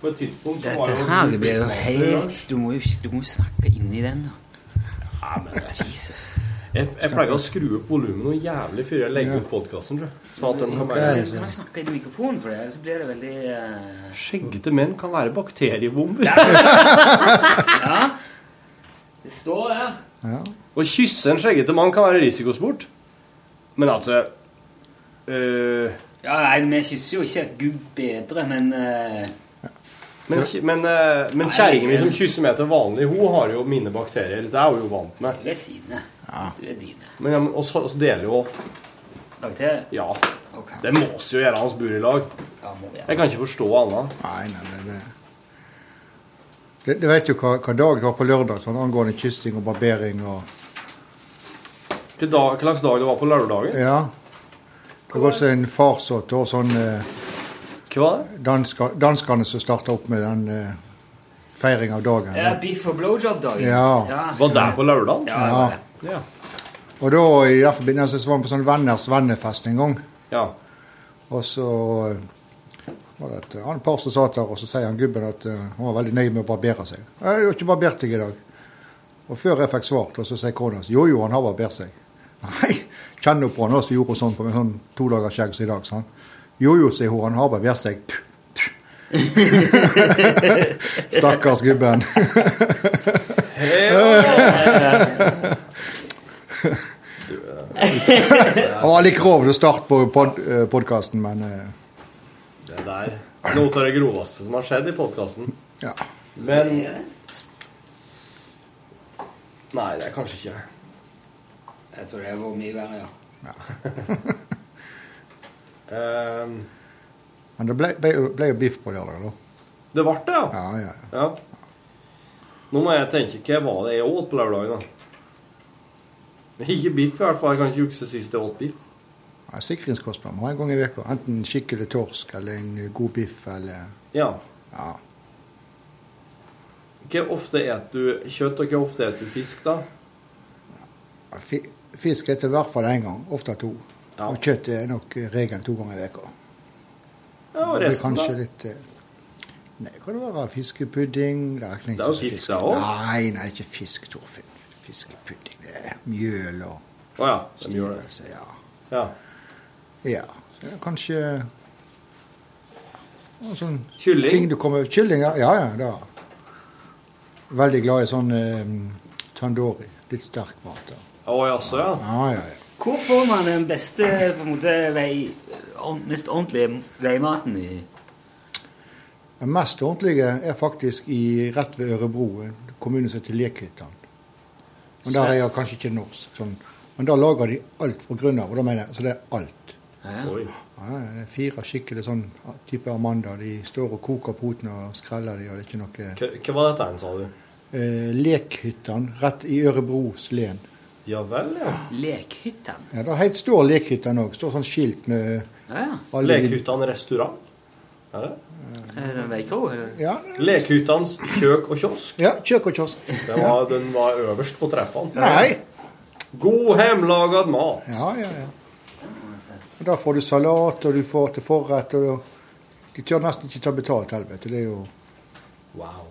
A: På et tidspunkt så var
C: Dette her
A: du
C: blir jo
A: i
C: helt Du må jo du må snakke inni den, da.
A: Ja, men det er
C: Jesus.
A: Jeg, jeg pleier å skru opp volumet noe jævlig før jeg legger ut podkasten. Sånn at kan være
C: Du må snakke inn i mikrofonen, for det, så blir det veldig uh...
A: Skjeggete menn kan være bakteriebomber.
C: Ja. Det står der.
H: ja.
A: Å kysse en skjeggete mann kan være risikosport. Men altså uh...
C: Ja, nei, vi kysser jo ikke Gud bedre, men eh,
A: Men, men, øh, men kjerringa mi som kysser meg til vanlig, hun har jo mine bakterier. Det er hun jo vant med.
C: du er sine. Du er dine.
A: Men ja, men oss, oss deler jo
C: Bakterier?
A: Ja.
C: Okay.
A: Det må vi jo gjøre, hans bor i lag.
C: Ja, må vi
A: Jeg kan ikke forstå annet.
H: Nei, nei, nei, nei. det, det vet jo hva, hva dag det var på lørdag, sånn angående kyssing og barbering og
A: Hva dag- slags dag det var på lørdagen?
H: Ja. Det var også en farsott og sånn eh,
A: Hva
H: danska, Danskene som starta opp med den eh, feiring av dagen.
C: Ja, Beef og blowjob-dagen.
H: Ja.
A: Var det på lørdag?
C: Ja, det var det.
A: Ja.
H: Og da i den forbindelse så var vi på sånn venners vennefest en gang.
A: ja.
H: Og så eh, var det et annet par som satt der, og så sier han gubben at uh, han var veldig nøye med å barbere seg. 'Jeg har ikke barbert deg i dag.' Og før jeg fikk svart, og så sier kona hans 'Jo, jo, han har barbert seg'. Nei, kjenner på han også, gjorde hun sånn på med sånn to dagers skjegg som i dag. sånn. Jo, jo, sier hun, han har barbert seg. Stakkars gubben. Det var litt grov til start på pod podkasten, men uh...
A: Det der Noe av det groveste som har skjedd i podkasten.
H: ja.
A: Men Nei, det er kanskje ikke
C: Jeg tror det var mye verre, ja.
A: Ehm,
H: Men det ble, ble, jo- ble jo biff på lørdag, da.
A: Det ble det, ja.
H: Ja, ja, ja.
A: ja. Nå må jeg tenke hva var det jeg åt på lørdag, da. Ikke biff, i hvert fall. Jeg kan ikke huske sist jeg åt biff.
H: Ja, Sikringskostnad må ha en gang i uka. Enten skikkelig torsk eller en god biff eller
A: Ja.
H: Ja.
A: Hvor ofte et du kjøtt, og hvor ofte et du fisk, da?
H: Fisk Fisk jeg i hvert fall én gang, ofte to.
A: Ja.
H: Og kjøtt er nok regelen to ganger i uka.
A: Ja, og resten, da?
H: litt eh, Nei, kan det være fiskepudding? Det er,
A: Det er jo fisk, da også.
H: Nei, nei, ikke fisk, Torfinn. Fiskepudding. Det er mjøl og
A: Å ja. Det.
H: Ja.
A: Ja.
H: ja. Så kanskje sånn
A: Kylling?
H: Ting du kommer Kylling, ja. ja, ja. Veldig glad i sånn eh, tandori. Litt sterk mat.
A: Å jaså, ja.
H: Ja, ja, ja.
C: Hvor får man den beste, på en måte, vei, mest ordentlige veimaten i
H: Den mest ordentlige er faktisk i, rett ved Ørebro, kommunen kommune som heter Lekhyttan. Men der er jeg kanskje ikke norsk. Sånn. Men da lager de alt fra grunnen av. Og da mener jeg, så det er alt.
A: Ja.
H: Ja, det er fire skikkelig sånn type Amanda. De står og koker potene og skreller de, og det er ikke noe
A: Hva, hva var dette, sa du?
H: eh, Lekhyttan rett i Ørebros len.
A: Ja vel, ja.
C: Lekhytten.
H: Ja, Der helt står Lekhytten òg. Står sånn skilt med
C: Ja, ja.
H: alle
A: restaurant? Er det?
C: Er det en veikro? eller?
H: Ja,
A: Lekhyttans kjøk og kiosk.
H: ja kjøk og kiosk.
A: Den var, den var øverst på treffene.
H: Nei!
A: God hjemmelagd mat.
H: Ja, ja, ja. Og Da får du salat, og du får til forrett. og De tør nesten ikke ta betalt, helvete. Det er jo
A: Wow.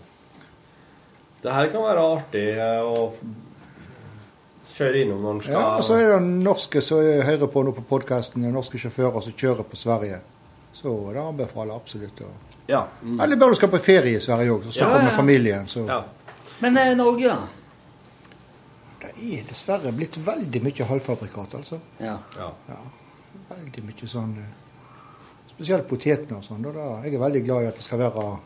A: Det her kan være artig Og å kjøre innom når en skal
H: Ja, og så er det norske som hører på nå på podkasten, norske sjåfører som kjører på Sverige. Så det anbefaler jeg absolutt. å-
A: Ja. Mm.
H: Eller bare du skal på ferie i Sverige òg, så stoppe
C: Ja, ja,
H: med familien. Så
A: ja.
C: Men eh, Norge, da?
H: det er dessverre blitt veldig mye halvfabrikat, altså.
C: Ja.
A: ja.
H: Ja, veldig mye sånn eh, Spesielt potetene og sånn. da, da. Jeg er veldig glad i at det skal være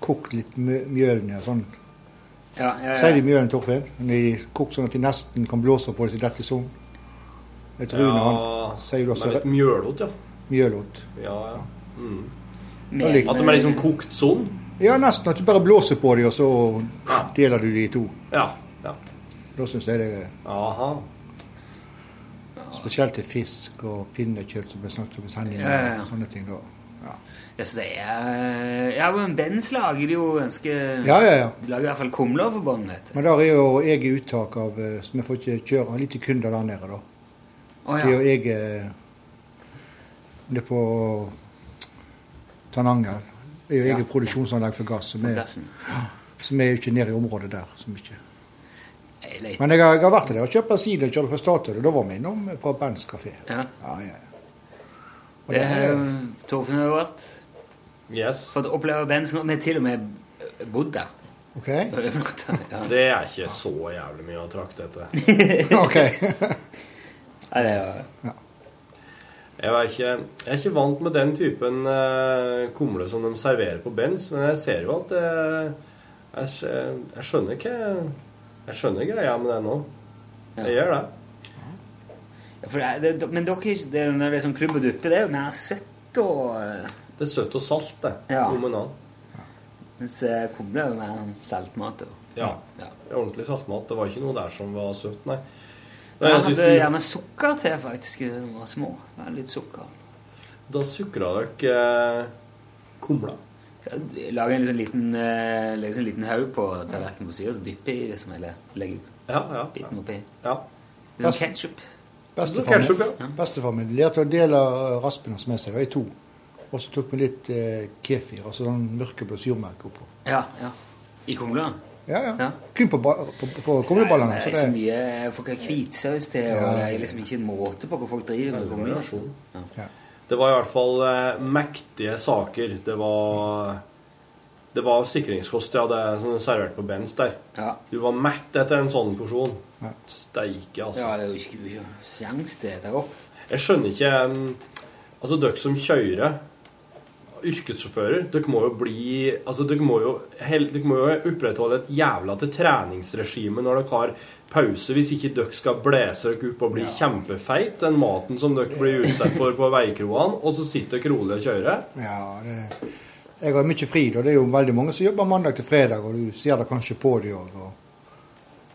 H: kokt litt mjøl ned. sånn.
C: Ja, ja,
H: Sier de
C: mye
H: mjølen, Torfinn? De kokt sånn at de nesten kan blåse på det til dette sånn. Jeg tror Rune, han sier du også
A: litt mjølot, ja.
H: mjølot.
A: Ja, ja. Mm. At de er liksom kokt sånn?
H: Ja, nesten. At du bare blåser på dem, og så deler du de i to.
A: Ja. ja.
H: Da syns jeg det er
A: Aha.
H: spesielt til fisk og pinnekjøtt som ble snakket om i sendingen.
C: Ja, ja, ja.
H: Sånne ting da.
C: Ja, så det er Ja, men Benz lager jo ganske
H: Ja, ja, ja.
C: De lager i hvert fall kumler for bånd.
H: Men der er jo eget uttak av eh, Så vi får ikke kjøre litt lite kunder der nede, da.
C: Å
H: Det er jo eget Det er på Tananger. Det er jo
C: Ja.
H: eget produksjonsanlegg for gass. Som er, som er jo ikke nede i området der så mye. Men jeg har, jeg har vært der og kjøpt bensin og kjørt fra Statoil, og da var vi innom på Benz kafé.
C: Ja.
H: Ja, ja. Og
C: Det har jo Torfinn har vært.
A: Yes.
C: Fått oppleve band nå. Vi har til og med bodd der.
H: OK?
C: Ja.
A: Det er ikke så jævlig mye å trakte etter.
H: ok.
C: Nei, det er jo
A: Jeg er ikke, jeg er ikke vant med den typen uh, kumle som de serverer på Benz, men jeg ser jo at det, jeg, jeg skjønner ikke Jeg skjønner greia med det nå. Jeg gjør det.
C: Det, det, men dere, er det, er- når det er sånn klubb og duppe, det er jo mer søtt og eh,
A: Det er søtt og salt, det.
C: Ja.
A: Nominal.
C: Mens eh, kumle er jo mer saltmat. Og.
A: Ja.
C: Ja.
A: Ordentlig saltmat. Det var ikke noe der som var søtt, nei.
C: Men
A: jeg
C: jeg hadde
A: du-
C: gjerne sukker til, faktisk. Da de var små. Med litt sukker.
A: Da sukra dere eh, kumla.
C: Lage en liksom liten, eh, en liten haug på tallerkenen på siden, og så dypper jeg i det som jeg legger
A: Ja, ja.
C: biten oppi.
A: ja.
C: Litt sånn ketchup.
H: Bestefar bestefar min lærte å dele raspen hans med seg i to. Og så tok vi litt eh, kefir, altså sånn mørkeblå surmelk oppå.
C: Ja, ja. I kumla.
H: Ja, ja.
C: Ja.
H: Kun på, på, på, kumleballene.
C: Det er så
H: det,
C: mye Folk har hvitsaus til, og det er liksom ikke en måte på hva folk driver med.
A: kombinasjon.
C: Ja.
H: ja.
A: Det var i hvert fall eh, mektige saker. Det var Det var sikringskost, ja, det som du serverte på Benz der.
C: Ja.
A: Du var mett etter en sånn porsjon.
H: Ja.
A: Steike, altså.
C: ja, det er jo ikke, ikke sjans til det òg.
A: Jeg skjønner ikke Altså, dere som kjører yrkessjåfører, dere må jo bli Altså, dere må jo, dere må jo opprettholde et jævla til treningsregime når dere har pause, hvis ikke dere skal blæse dere opp og bli kjempefeit, den maten som dere blir utsatt for på veikroene, og så sitter dere rolig og kjører.
H: Ja, det, jeg har mye fri, da. Det er jo veldig mange som jobber mandag til fredag, og du ser det kanskje på de òg.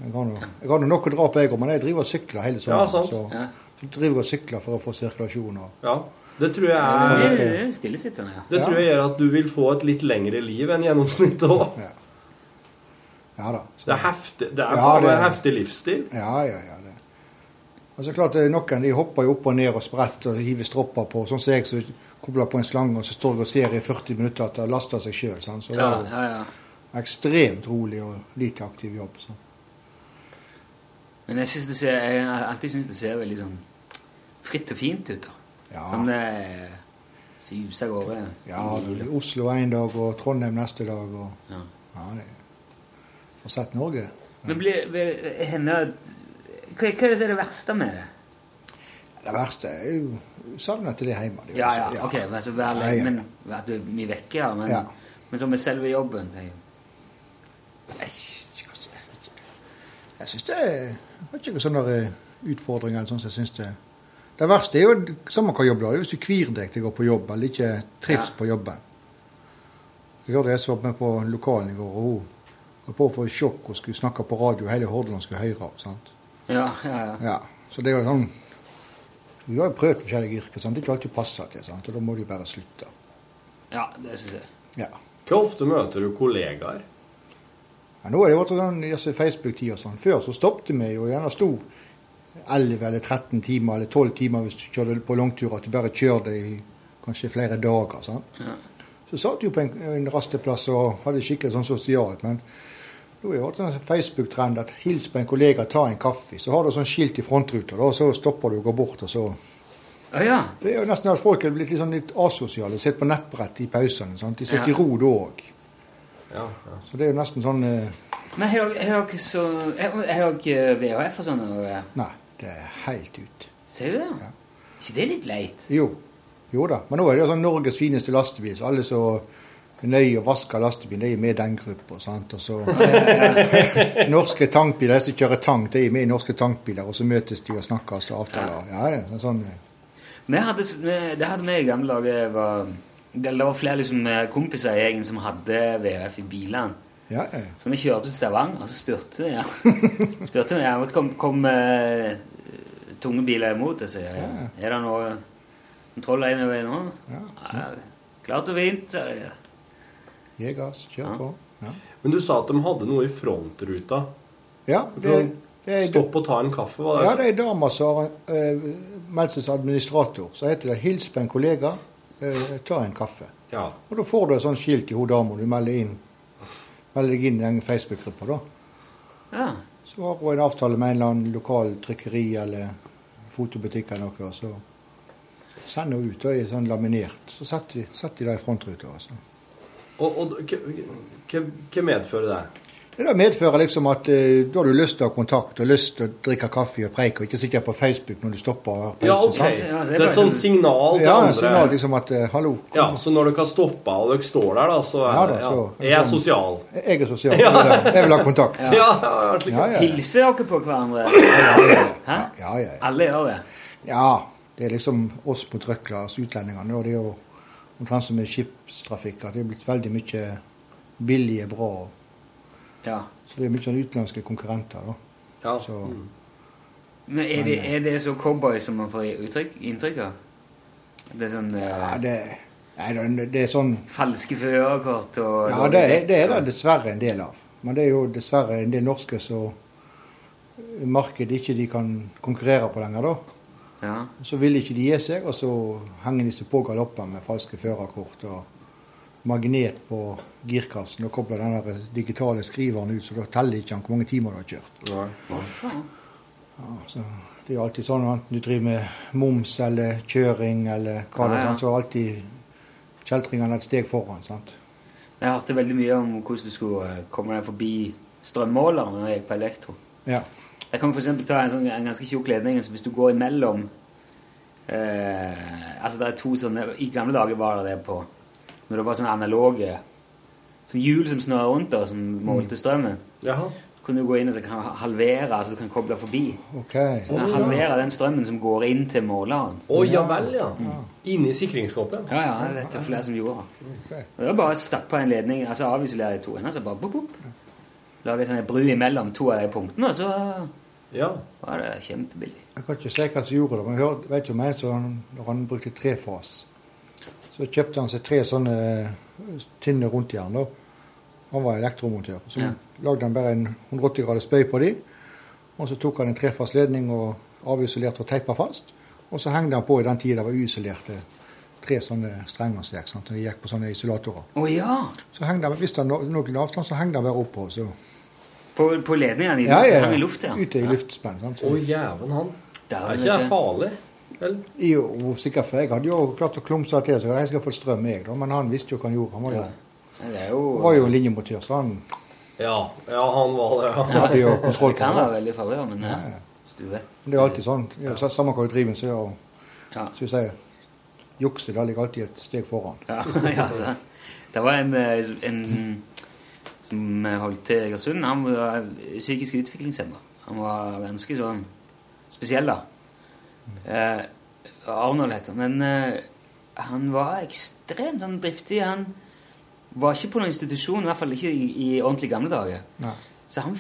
H: Jeg har nå- nok å dra på, jeg òg, men jeg driver og sykler hele
A: Ja,
H: sommeren.
A: sant.
H: så
C: Ja.
H: så driver og sykler for å få sirkulasjon. Og,
A: Ja, det tror
C: Ja,
A: jeg
C: det er stillesittende, ja.
A: Det tror jeg gjør at du vil få et litt lengre liv enn gjennomsnittet òg.
H: ja da. Så,
A: Det er heftig, det er
H: Ja, det-
A: en heftig livsstil.
H: Ja, ja, ja. Det. Altså klart, det er Noen de hopper jo opp og ned og spretter og hiver stropper på. Sånn som jeg kobler på en slange og så står vi og ser i 40 minutter at det har laster seg sjøl. Så det er
C: ja, ja.
H: ekstremt rolig og lite aktiv jobb. Så.
C: Men jeg, synes det ser, jeg har alltid syntes det ser veldig sånn fritt og fint ut. da.
H: Ja.
C: Men det suser av gårde.
H: Ja, Oslo en dag og Trondheim neste dag. Og,
C: Ja.
H: ja, det Har sett Norge.
C: Men blir, henne hva, hva er det som er det verste med det?
H: Det verste er jo savnet til det hjemme. Det jo
C: Ja, ja, ok, men, så vær,
H: Ja, ja, ja.
C: men vær du mye vekke, ja. Men,
H: Ja.
C: men så med selve jobben tenker jeg.
H: Jeg syns det er ikke sånne eh, utfordringer sånn som jeg synes det Det verste er jo samme hva jobb du har, hvis du kvir deg til å gå på jobb eller ikke trives
C: Ja.
H: på jobben. Jeg hørte jeg var med på lokalen i går, og hun var på for sjokk og skulle snakke på radio, hele Hordaland skulle høre sant?
C: Ja, ja, ja.
H: Ja, så det er jo sånn Du har jo prøvd forskjellige yrker, sant? det er ikke alt du passer til, sant? og da må du bare slutte.
C: ja det syns jeg.
H: Ja.
A: Hvor ofte møter du kollegaer?
H: Ja, nå er det vært sånn i Facebook-tida sånn. Før så stoppet vi jo gjerne sto 11 eller 13 timer eller 12 timer hvis du kjørte på langtur, at du bare kjørte i kanskje flere dager. sant?
C: Ja.
H: Så satt du på en, en rasteplass og hadde skikkelig sånn sosialt. Men nå har jeg hatt en sånn Facebook-trend at hils på en kollega, ta en kaffe. Så har du sånn skilt i frontruta, og så stopper du og går bort. og så...
C: ja, ja.
H: Det er jo nesten at folk er blitt litt, sånn litt asosiale. Sitter på nettbrett i pausene. sant? De sitter
C: Ja.
H: i ro da òg.
A: Ja, ja.
H: Så det er jo nesten sånn eh,
C: Men har dere, så Har dere VHF og sånn? eh,
H: Nei, det er helt ut.
C: Ser du det? ikke det litt leit?
H: Jo. Jo da. Men nå er det jo sånn Norges fineste lastebil, så alle som er nøye og vasker lastebilen, de er med i den gruppa. Og så Norske tankbiler, de som kjører tank, de er med i norske tankbiler, og så møtes de og snakkes og avtaler. Ja, det er sånn
C: Vi hadde, det hadde vi i gamle dager. var- Det det var flere liksom, eh, kompiser i gjengen som hadde VHF i bilene.
H: Ja, ja.
C: Så vi kjørte til Stavanger, og så spurte vi ja. spurte vi, ja, kom, kom uh, tunge biler imot. Og så, ja, er det noe kontroll veien nå? Ja. klart og fint. de.
H: Gi gass, kjør på. Ja,
A: Men du sa at de hadde noe i frontruta.
H: ja det, det er
A: Stopp og ta en kaffe, var
H: Ja,
A: det?
H: det er dama som har uh, meldt seg som administrator. Så heter det 'hils på en kollega, eh, ta en kaffe'.
A: Ja.
H: Og da får du et sånt skilt i hun dama du melder inn melder deg inn i den Facebook-gruppa. da.
C: Ja.
H: Så har hun en avtale med en eller annen lokal trykkeri eller fotobutikk eller noe, og så sender hun ut. og er sånn laminert. Så setter de, setter de det i frontruta. Altså.
A: Og, og hva- medfører det?
H: Det medfører liksom at uh, da har du lyst til å ha kontakt og lyst til å drikke kaffe og preike, og ikke sitte på Facebook når du stopper og har.
A: Ja, ok.
H: sant?
A: Det er et sånt signal til
H: Ja,
A: andre.
H: signal liksom at uh, hallo,
A: Ja, Så når dere har stoppa og dere står der, da, så er
H: Ja da,
A: ja.
H: så-
A: Jeg er
H: sånn-
A: sosial.
H: jeg er sosial.
A: Ja.
H: jeg vil ha- kontakt.
A: Ja, ja, ja.
H: Ja, ja.
C: Hilser dere på hverandre? Hæ?
H: Ja, ja, ja.
C: Alle gjør det?
H: Ja, det er liksom oss mot røkla, oss utlendingene. Og det er jo omtrent som med skipstrafikk, at det er blitt veldig mye billige, bra.
C: Ja.
H: Så det er mye sånn utenlandske konkurrenter, da.
A: Ja.
H: Så,
C: Men er det, er det så cowboy som man får uttrykk, inntrykk av? Det er sånn eh,
H: ja, det, nei, det, er sånn
C: Falske førerkort og
H: Ja, det, er- det er dessverre en del av. Men det er jo dessverre en del norske som markedet ikke de kan konkurrere på lenger, da.
C: Ja.
H: Så vil ikke de gi seg, og så henger de seg på galoppen med falske førerkort og magnet på girkassen og kobler den digitale skriveren ut, så da teller ikke han hvor mange timer du har kjørt.
A: Ja.
H: Ja, så det er alltid sånn enten du driver med moms eller kjøring eller hva det
C: Ja,
H: er, så er alltid kjeltringene et steg foran. sant?
C: Jeg hørte veldig mye om hvordan du skulle eh, komme deg forbi strømmåleren når jeg gikk på elektro.
H: Ja.
C: Jeg kan eksempel ta en, sånn, en ganske tjukk ledning, så hvis du går imellom Eh, altså det er to sånne I gamle dager var det det på Når det var sånne analoge Sånn hjul som snurrer rundt og som målte strømmen.
A: Jaha.
C: Så kunne du gå inn og så kan halvere, altså du kan koble forbi.
H: OK.
C: Så kan halvere den strømmen som går inn til måleren.
A: Å ja vel, ja. Inni sikringskåpen.
C: Ja, ja, det er flere som gjorde det. Det var bare å stappe en ledning, altså avisolere de to ender, så bare bop, bop. Lage en sånn bru imellom to av de punktene, og så
A: Ja.
C: var det kjempebillig.
H: Jeg kan ikke si hva som gjorde det, men jeg vet jo om så når han brukte trefas. Så kjøpte han seg tre sånne eh, tynne rundjern. da. Han var elektromontør. Så
C: Ja.
H: lagde han bare en 180 graders bøy på de, og så tok han en trefast ledning og avisolerte og teipa fast. Og så hengte han på i den tida det var uisolerte tre sånne strenger som gikk. sant? De gikk på sånne isolatorer.
C: Å ja!
H: Så hengte han, Hvis det var noen avstand, så hengte han bare oppå. Så.
C: På, på ledningene i,
H: Ja, ja, ja.
C: i lufta? ja.
H: Ute i luftspenn.
A: Å jæven han.
C: Det
A: Er ikke farlig? Vel?
H: Jo, sikkert, for jeg hadde jo klart å klumse til, så jeg skulle fått strøm, jeg, da. Men han visste jo hva han gjorde. Han var jo,
C: Ja. Det er jo
H: var jo linjemotør, så han
A: Ja, ja, han var det.
H: han
A: Ja.
H: hadde jo kontroll
C: Det
H: på
C: kan
H: det.
C: være veldig farlig, ja, men
H: Ja,
C: hvis du vet
H: det er alltid sånn. Ja, så- Samme hva du driver med, så er
C: Ja.
H: så vi sier, jukse det ligger alltid et steg foran.
C: Ja, ja. Det var en, eh, en som holdt til i Egersund. Han var psykisk utviklingshemma. Han var ganske sånn spesiell, da. Eh, Arnold heter han. Men eh, han var ekstremt sånn driftig. Han var ikke på noen institusjon, i hvert fall ikke i, i ordentlig gamle dager.
H: Ja.
C: Så han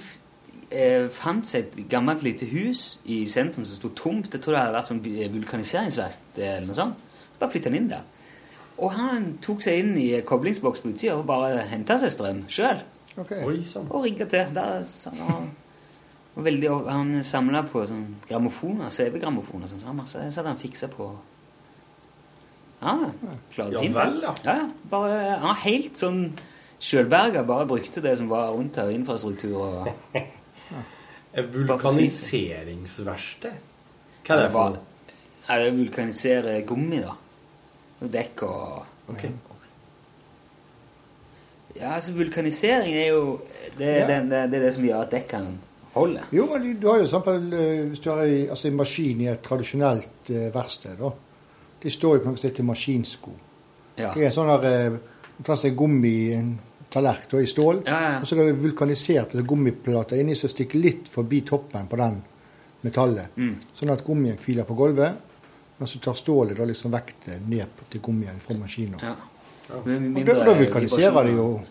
C: eh, fant seg et gammelt lite hus i sentrum som sto tomt. Jeg tror det hadde vært sånn vulkaniseringsverksted eller noe sånt. Så bare flytta han inn der. Og han tok seg inn i koblingsboks på utsida og bare henta seg strøm sjøl.
H: Ok.
A: Oi sann.
C: Og rigga til. Der, så, han, var veldig, han samla på sånn grammofoner, CV-grammofoner. Sånn, så han masse, så hadde han fiksa på Ja, klarte
A: Ja
C: fint.
A: vel, ja.
C: Ja, ja. Bare, han var helt sånn sjølberga. Bare brukte det som var rundt her, infrastruktur og
A: vulkaniseringsverksted? Hva er det for noe?
C: Nei, det vulkaniserer gummi, da. Dekk og
A: Ok.
C: Ja, altså vulkanisering er jo Det, er
H: Ja.
C: den- det, det er det som gjør at dekkene holder.
H: Jo, men du, du har jo eksempel, eh, hvis du har en altså en maskin i et tradisjonelt eh, verksted, da. De står jo på noe som heter maskinsko.
C: Ja.
H: Det er en sånn der eh, gummi, en tallerk i stål.
C: Ja, ja.
H: Og så er det vulkanisert altså gummiplater inni som stikker litt forbi toppen på den metallet.
C: Mm.
H: Sånn at gummien hviler på gulvet. Men så tar stålet da liksom vekten ned til gummien fra maskinen.
C: Ja.
H: Og da, da vulkaniserer det jo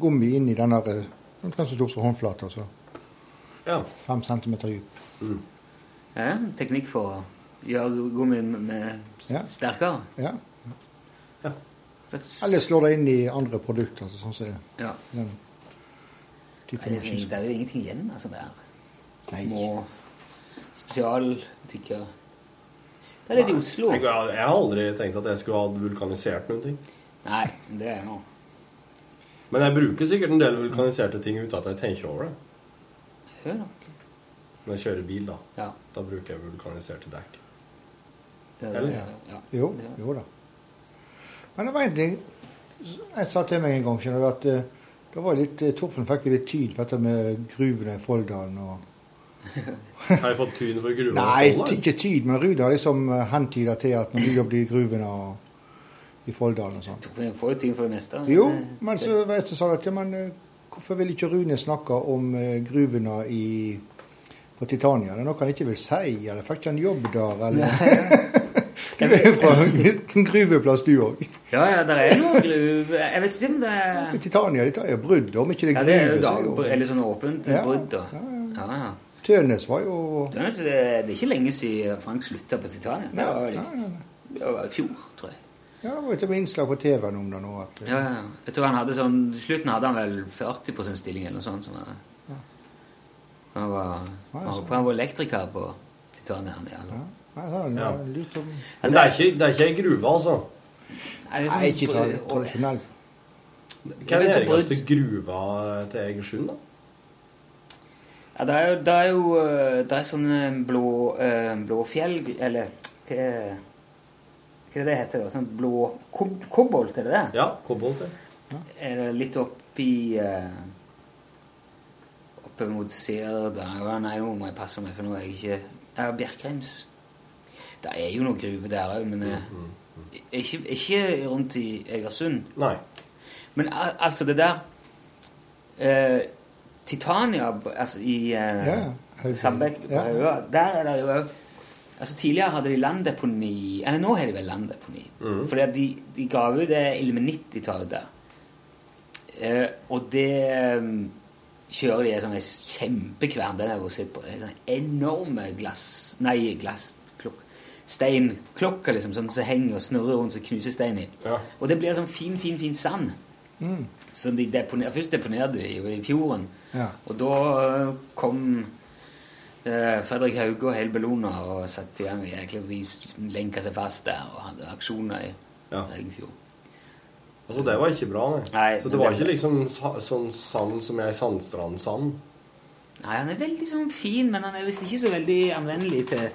H: gummi inn i den der eh, omtrent så stor som håndflata. Så
A: Ja.
H: fem centimeter dyp.
C: Det er en sånn teknikk for å gjøre gummien
H: Ja.
C: sterkere.
H: Ja.
C: Plöts-
H: Eller slår det inn i andre produkter. Altså, sånn som
C: Ja.
H: den
C: Det
H: Nei,
C: er, liksom, det er jo ingenting igjen altså der.
H: Nei.
C: Små spesialbutikker. Det er litt i Oslo.
A: Jeg, jeg har aldri tenkt at jeg skulle ha vulkanisert noen ting.
C: Nei, det er noe.
A: Men jeg bruker sikkert en del vulkaniserte ting uten at jeg tenker over det.
C: Hør da.
A: Når jeg kjører bil, da.
C: Ja.
A: Da bruker jeg vulkaniserte dekk.
C: Det er,
A: Eller?
C: ja. ja.
H: Jo, jo da. Men det var en ting jeg sa til meg en gang, skjønner du, at eh, det var litt Torfen Torfinn fikk litt tyd for dette med gruvene i Folldalen og
A: Har jeg fått tyn for gruvene?
H: Nei, ikke tyd, men Ruud har liksom eh, hentyda til at når du jobber i gruvene og i Folldalen og sånn.
C: Vi får jo ting for det meste.
H: Jo, men så vet du, sa jeg at ja, men eh, hvorfor vil ikke Rune snakke om eh, gruvene i, på Titania? Det er noe han ikke vil si, eller fikk ikke han jobb der, eller Du er jo fra en gruveplass, du òg.
C: Ja, ja, det er noe gruve Jeg vet ikke om det er
H: Titania dette er jo brudd, om ikke det
C: ja,
H: er
C: det er jo
H: gruve.
C: da,
H: så er
C: Eller sånn åpent
H: Ja,
C: brudd, da.
H: ja, ja.
C: Ja, ja.
H: Tønes var jo
C: Det er, det er ikke lenge siden Frank slutta på Titania. Var,
H: Ja, ja,
C: det var i fjor, tror jeg.
H: Ja, det var et innslag på TV-en om det nå. At, eh,
C: Ja, ja. Jeg tror han hadde sånn I slutten hadde han vel 40 stilling eller noe sånt. Sånn,
H: Ja.
C: han, var,
H: Ja,
C: han, var elektriker på Titania. Ja.
H: ja. Det er
A: Ja.
H: litt om
A: Men det er ikke, det er ikke ei gruve, altså.
C: Nei, det er
H: Nei, ikke
C: tradisjonelt.
H: tra-.
A: Hva er
C: Det
A: den eneste gruva til Egersund, da?
C: Ja, det er jo, det er jo eh, det er sånne blå, eh, blåfjell... Eller hva er, hva er det det heter? da? Sånn blå kob, Kobolt, er det det?
A: Ja, kobolt. ja.
C: Er det litt oppi uh, Oppe mot Sirdal Nei, nå må jeg passe meg, for nå er jeg ikke ja, Bjerkreims. Det er jo noen gruver der òg, men eh, ikke, ikke rundt i Egersund.
A: Nei.
C: Men al altså, det der eh, Titania altså i eh,
H: Ja,
C: Sandbekk på
H: Ja.
C: Haua, der er det jo òg Altså Tidligere hadde de landdeponi Eller nå har de vel landdeponi.
A: Mm.
C: Fordi at de, de ga ut det ilmenitt-taket der. Eh, og det um, kjører de en sånn kjempekvern. Den har jeg sett på. Er sånn enorme glass... Nei, glassklokk... Steinklokker liksom, sånn som henger og snurrer rundt, som knuser stein i.
A: Ja.
C: Og det blir sånn fin, fin, fin sand.
H: Mm.
C: Så de deponer, først deponerte de jo i fjorden.
H: Ja.
C: Og da øh, kom eh, Fredrik Hauge og Heil Bellona og satte i gang De lenka seg fast der og hadde aksjoner i
A: Ja. Altså, det var ikke bra, nei.
C: Nei,
A: så det var
C: det-
A: ikke liksom sånn sand som er sandstrandsand.
C: Nei, han er veldig sånn fin, men han er visst ikke så veldig anvendelig til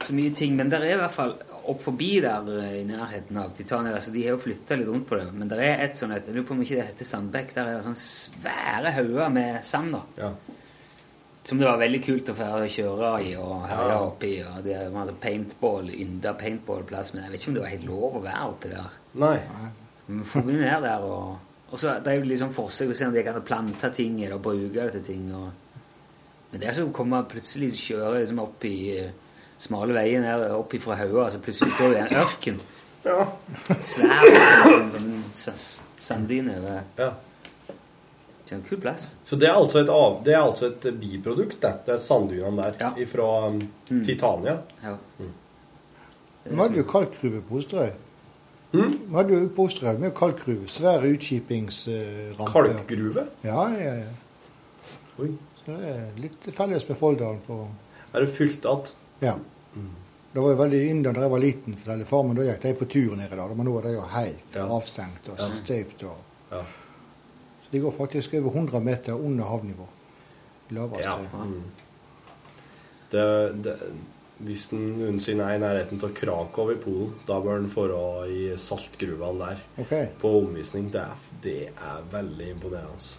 C: så mye ting. Men det er i hvert fall opp forbi der eh, i nærheten av Titania altså De har jo flytta litt rundt på det, men det er et sånt et, Jeg lurer på om ikke det heter Sandbekk. Der er det sånne svære hauger med sand. da
A: Ja.
C: Som det var veldig kult å få kjøre i og herje
A: Ja.
C: oppi. Og det var paintball, ynda paintballplass, men jeg vet ikke om det var helt lov å være oppi der.
A: Nei.
C: Vi ned der og Og så det er jo liksom forsøk å se om de kan plante ting eller bruke det til ting. Og, men det er som å komme plutselig kjøre liksom opp i smale veier ned opp fra Haua, så plutselig står vi i en ørken.
A: Ja.
C: Svær sånn sanddyne.
A: Ja.
C: Det er en kul plass.
A: Så det er altså et, av, det er altså et biprodukt, det. Det er sanddynene der fra um, Titania.
C: Ja.
H: Vi hadde jo kalkgruve på Osterøy. Vi hadde jo på Osterøy med kalkgruve. Svære utskipingsrampe.
A: Kalkgruve?
H: Ja, ja, ja.
A: Oi.
H: Så det er litt felles med Folldalen på
A: Er det fylt att?
H: Ja. Det var jo veldig inn da jeg var liten, for far farmen, da gikk de på tur nede der. Men nå er det jo helt avstengt og
A: Ja.
H: støypt. Og,
A: Ja.
H: Så de går faktisk over 100 meter under havnivå. Lavest.
A: Ja. Mm. Det, det, hvis en noensinne er i nærheten av Krakow i Polen, da bør en dra i saltgruvene der
H: Ok.
A: på omvisning. Det er, det er veldig imponerende.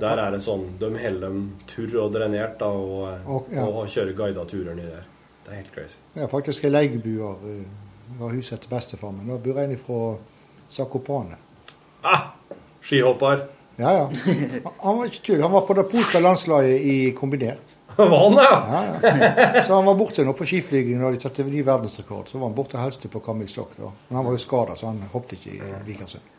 A: Der er det sånn De holder dem turr og drenert da, og,
H: Og- ja.
A: og kjører guida turer nedi der. Det er helt crazy.
H: Ja, faktisk er leiebuer uh, var huset til bestefar min. Da bor en fra Zakopane.
A: Skihopper.
H: Ja, ja. Han, var ikke tull. Han var på det polske landslaget i kombinert.
A: Var han det?
H: Ja, ja. Så han var borte nå på skiflyging da de satte ny verdensrekord. Så var han borte og helste på Kamil Stokk. da. Men han var jo skada, så han hoppet ikke i Vikersund.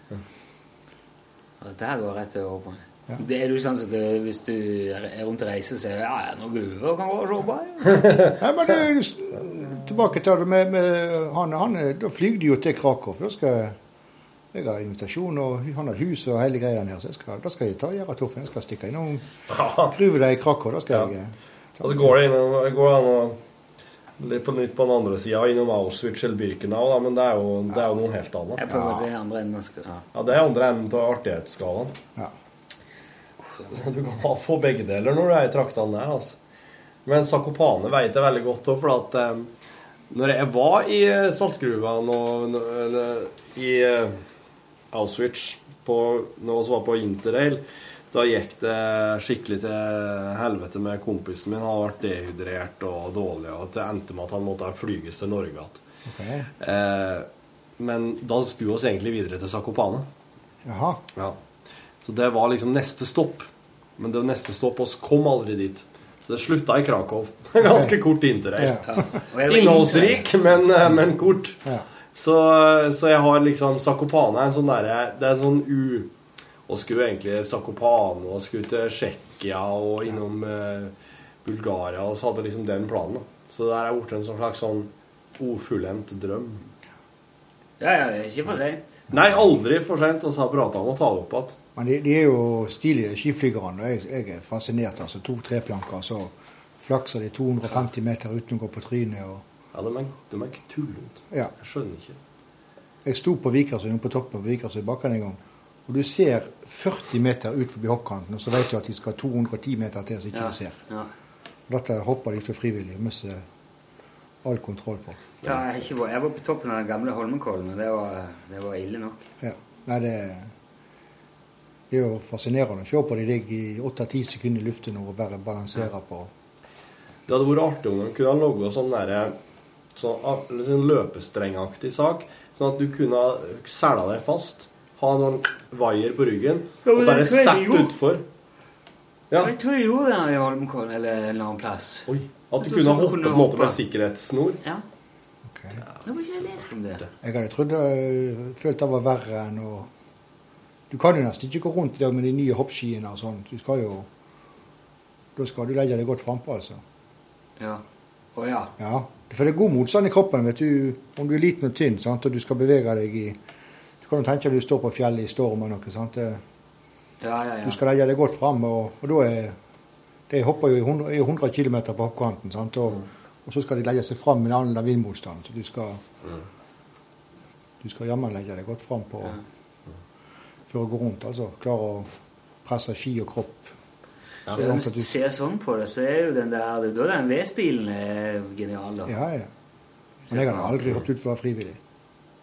C: Og der går rett over på.
H: Ja.
C: Det er jo sånn at hvis du er rundt og reiser, så er det ja, ja, noen gruver kan gå og se på. ja.
H: Nei, men det, tilbake til det med, med han, han, Da flygde jo til Krakow. Jeg, skal, jeg har invitasjon, og han har hus og hele greia der nede. Så jeg skal, da skal jeg ta gjøre Torfinn. Jeg skal stikke innom gruve der i Krakow. Da skal jeg
A: Og så går det innom, går an å litt på nytt på den andre sida, innom Auschwitz eller Birkenau, da, men det er, jo, det er jo noe helt annet.
C: Jeg prøver å si andre enden. Ja.
A: Ja, det er andre enden av artighetsskalaen.
H: Ja.
A: Du kan få begge deler når du er i traktene der, altså. Men Sakopane vet jeg veldig godt òg, for at eh, når jeg var i saltgruva nå, i eh, Auschwitz på, når vi var på interrail, da gikk det skikkelig til helvete med kompisen min. Han ble dehydrert og dårlig, og det endte med at han måtte flyges til Norge igjen.
H: Okay.
A: Eh, men da skulle vi egentlig videre til Sakopane.
H: Jaha.
A: Ja. Så det var liksom neste stopp. Men det neste stopp oss kom aldri dit. Så det slutta i Krakow. Ganske kort interrail.
H: Ja.
A: Innholdsrik, men, eh, men kort.
H: Ja.
A: Så, så jeg har liksom Sakopane er en sånn derre Det er en sånn u... Og skulle egentlig Sakopane og skulle til Tsjekkia og innom eh, Bulgaria, og så hadde jeg liksom den planen. da. Så der er blitt en sånn slags sånn ufullendt drøm.
C: ja, ja, det er ikke for seint.
A: Nei, aldri for seint. så har prata om å ta det opp igjen.
H: Men de, de er jo stilige skiflygerne. og Jeg, jeg er fascinert. altså. To-tre planker, så flakser de 250 meter uten å gå på trynet. og
A: Ja, de er, de er ikke tullete.
H: Ja.
A: Jeg skjønner ikke.
H: Jeg sto på Vikersøy, på toppen på Vikersøy bakken en gang. Og du ser 40 meter ut forbi hoppkanten, og så vet du at de skal 210 meter til så ikke
C: Ja,
H: du ser.
C: ja.
H: Dette hopper de til frivillig mister all kontroll på.
C: Ja, jeg, ikke, jeg var på toppen av den gamle Holmenkollen, og det var, det var ille nok.
H: Ja. Nei, det, det er jo fascinerende å se på de ligger i 8-10 sekunder i luften og bare balanserer på
A: Det hadde vært artig om de kunne ha laga sånn derre sånn, ah, sånn løpestrengaktig sak, sånn at du kunne sela deg fast, ha noen vaier på ryggen,
C: Ja,
A: og bare sette utfor. Ja.
C: Jeg tror jeg gjorde det i Holmenkollen eller en eller annen plass.
A: Oi, at du kunne
C: sånn
A: hoppe på en måte med sikkerhetssnor.
C: Ja. Nå har jeg lest om det.
H: Jeg hadde trodd jeg følte det var verre enn å Du kan jo nesten ikke gå rundt i dag med de nye hoppskiene og sånn. Du skal jo Da skal du legge deg godt frampå, altså.
C: Ja. Å ja.
H: Ja. For det er god motstand i kroppen, vet du. Om du er liten og tynn sant? og du skal bevege deg i Du kan jo tenke deg du står på fjellet i storm eller noe. sant?
C: Ja, ja, ja.
H: Du skal legge deg godt fram, og, og da er De hopper jo i 100, i 100 km på hoppkanten, sant? Og, og så skal de legge seg fram med en annen vindmotstand. Så du skal Du skal jammen legge deg godt fram på for å gå rundt. altså. Klare å presse ski og kropp.
C: Ja,
H: Så
C: Hvis du ser sånn på det, så er jo den der Da er den V-stilen er genial, da.
H: Ja, ja. Men jeg hadde aldri hoppet være frivillig.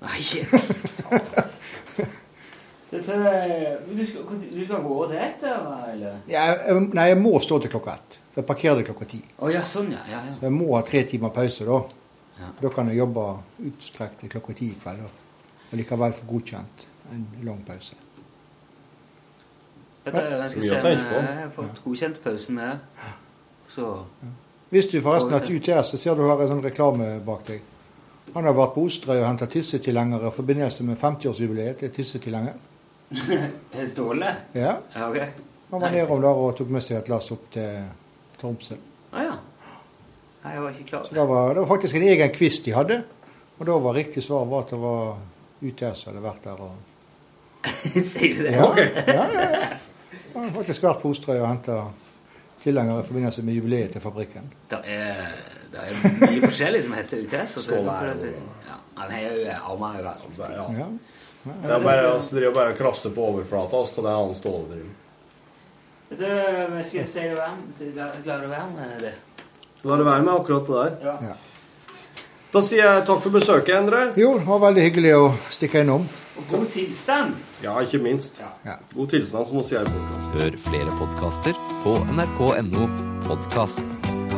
C: Nei, Dette, men du, skal, du skal gå til ett, eller?
H: Ja, jeg, nei, jeg må stå til klokka ett. For jeg parkerer klokka ti.
C: Å ja, sånn, ja. ja, ja.
H: Jeg må ha tre timer pause da.
C: Ja.
H: Da kan jeg jobbe utstrekt til klokka ti i kveld. Og likevel få godkjent en lang pause.
C: Dette, jeg skal
A: Mye
C: se om jeg har fått godkjent pausen med. Så
H: Hvis du forresten at UTS, så ser du har en sånn reklame bak deg. Han har vært på Osterøy og henta tissetilhengere i forbindelse med 50-årsjubileet til tissetilhenger.
C: Er det Ståle?
H: Ja.
C: Ja, ok.
H: Han var
C: nede
H: nedom der og tok med seg et lass opp til Tromsø.
C: Ah, ja. Nei, jeg var ikke klar.
H: Så det var, det var faktisk en egen quiz de hadde. Og da var riktig svar var at det var UTS som hadde vært der. og...
C: Sier du det?
H: Ja, ja, ja, ja. Han har faktisk vært på Osterøy og henta tilhengere i forbindelse med jubileet til fabrikken.
C: Det er, det er mye forskjellig som heter UTS. Og så er det ja, han har jo armer overalt.
A: Ja.
H: Ja.
A: Det er bare, altså, driver bare og på overflata, og så det er han Ståle driver.
C: Du, skal jeg si det være med? Det?
A: La det være med akkurat det der.
C: Ja.
H: Ja.
A: Da sier jeg takk for besøket, Endre.
H: Jo, det var veldig hyggelig å stikke innom.
C: Og god tilstand.
A: Ja, ikke minst.
H: Ja.
A: God tilstand, som å si her i podkast.
K: Hør flere podkaster på nrk.no podkast.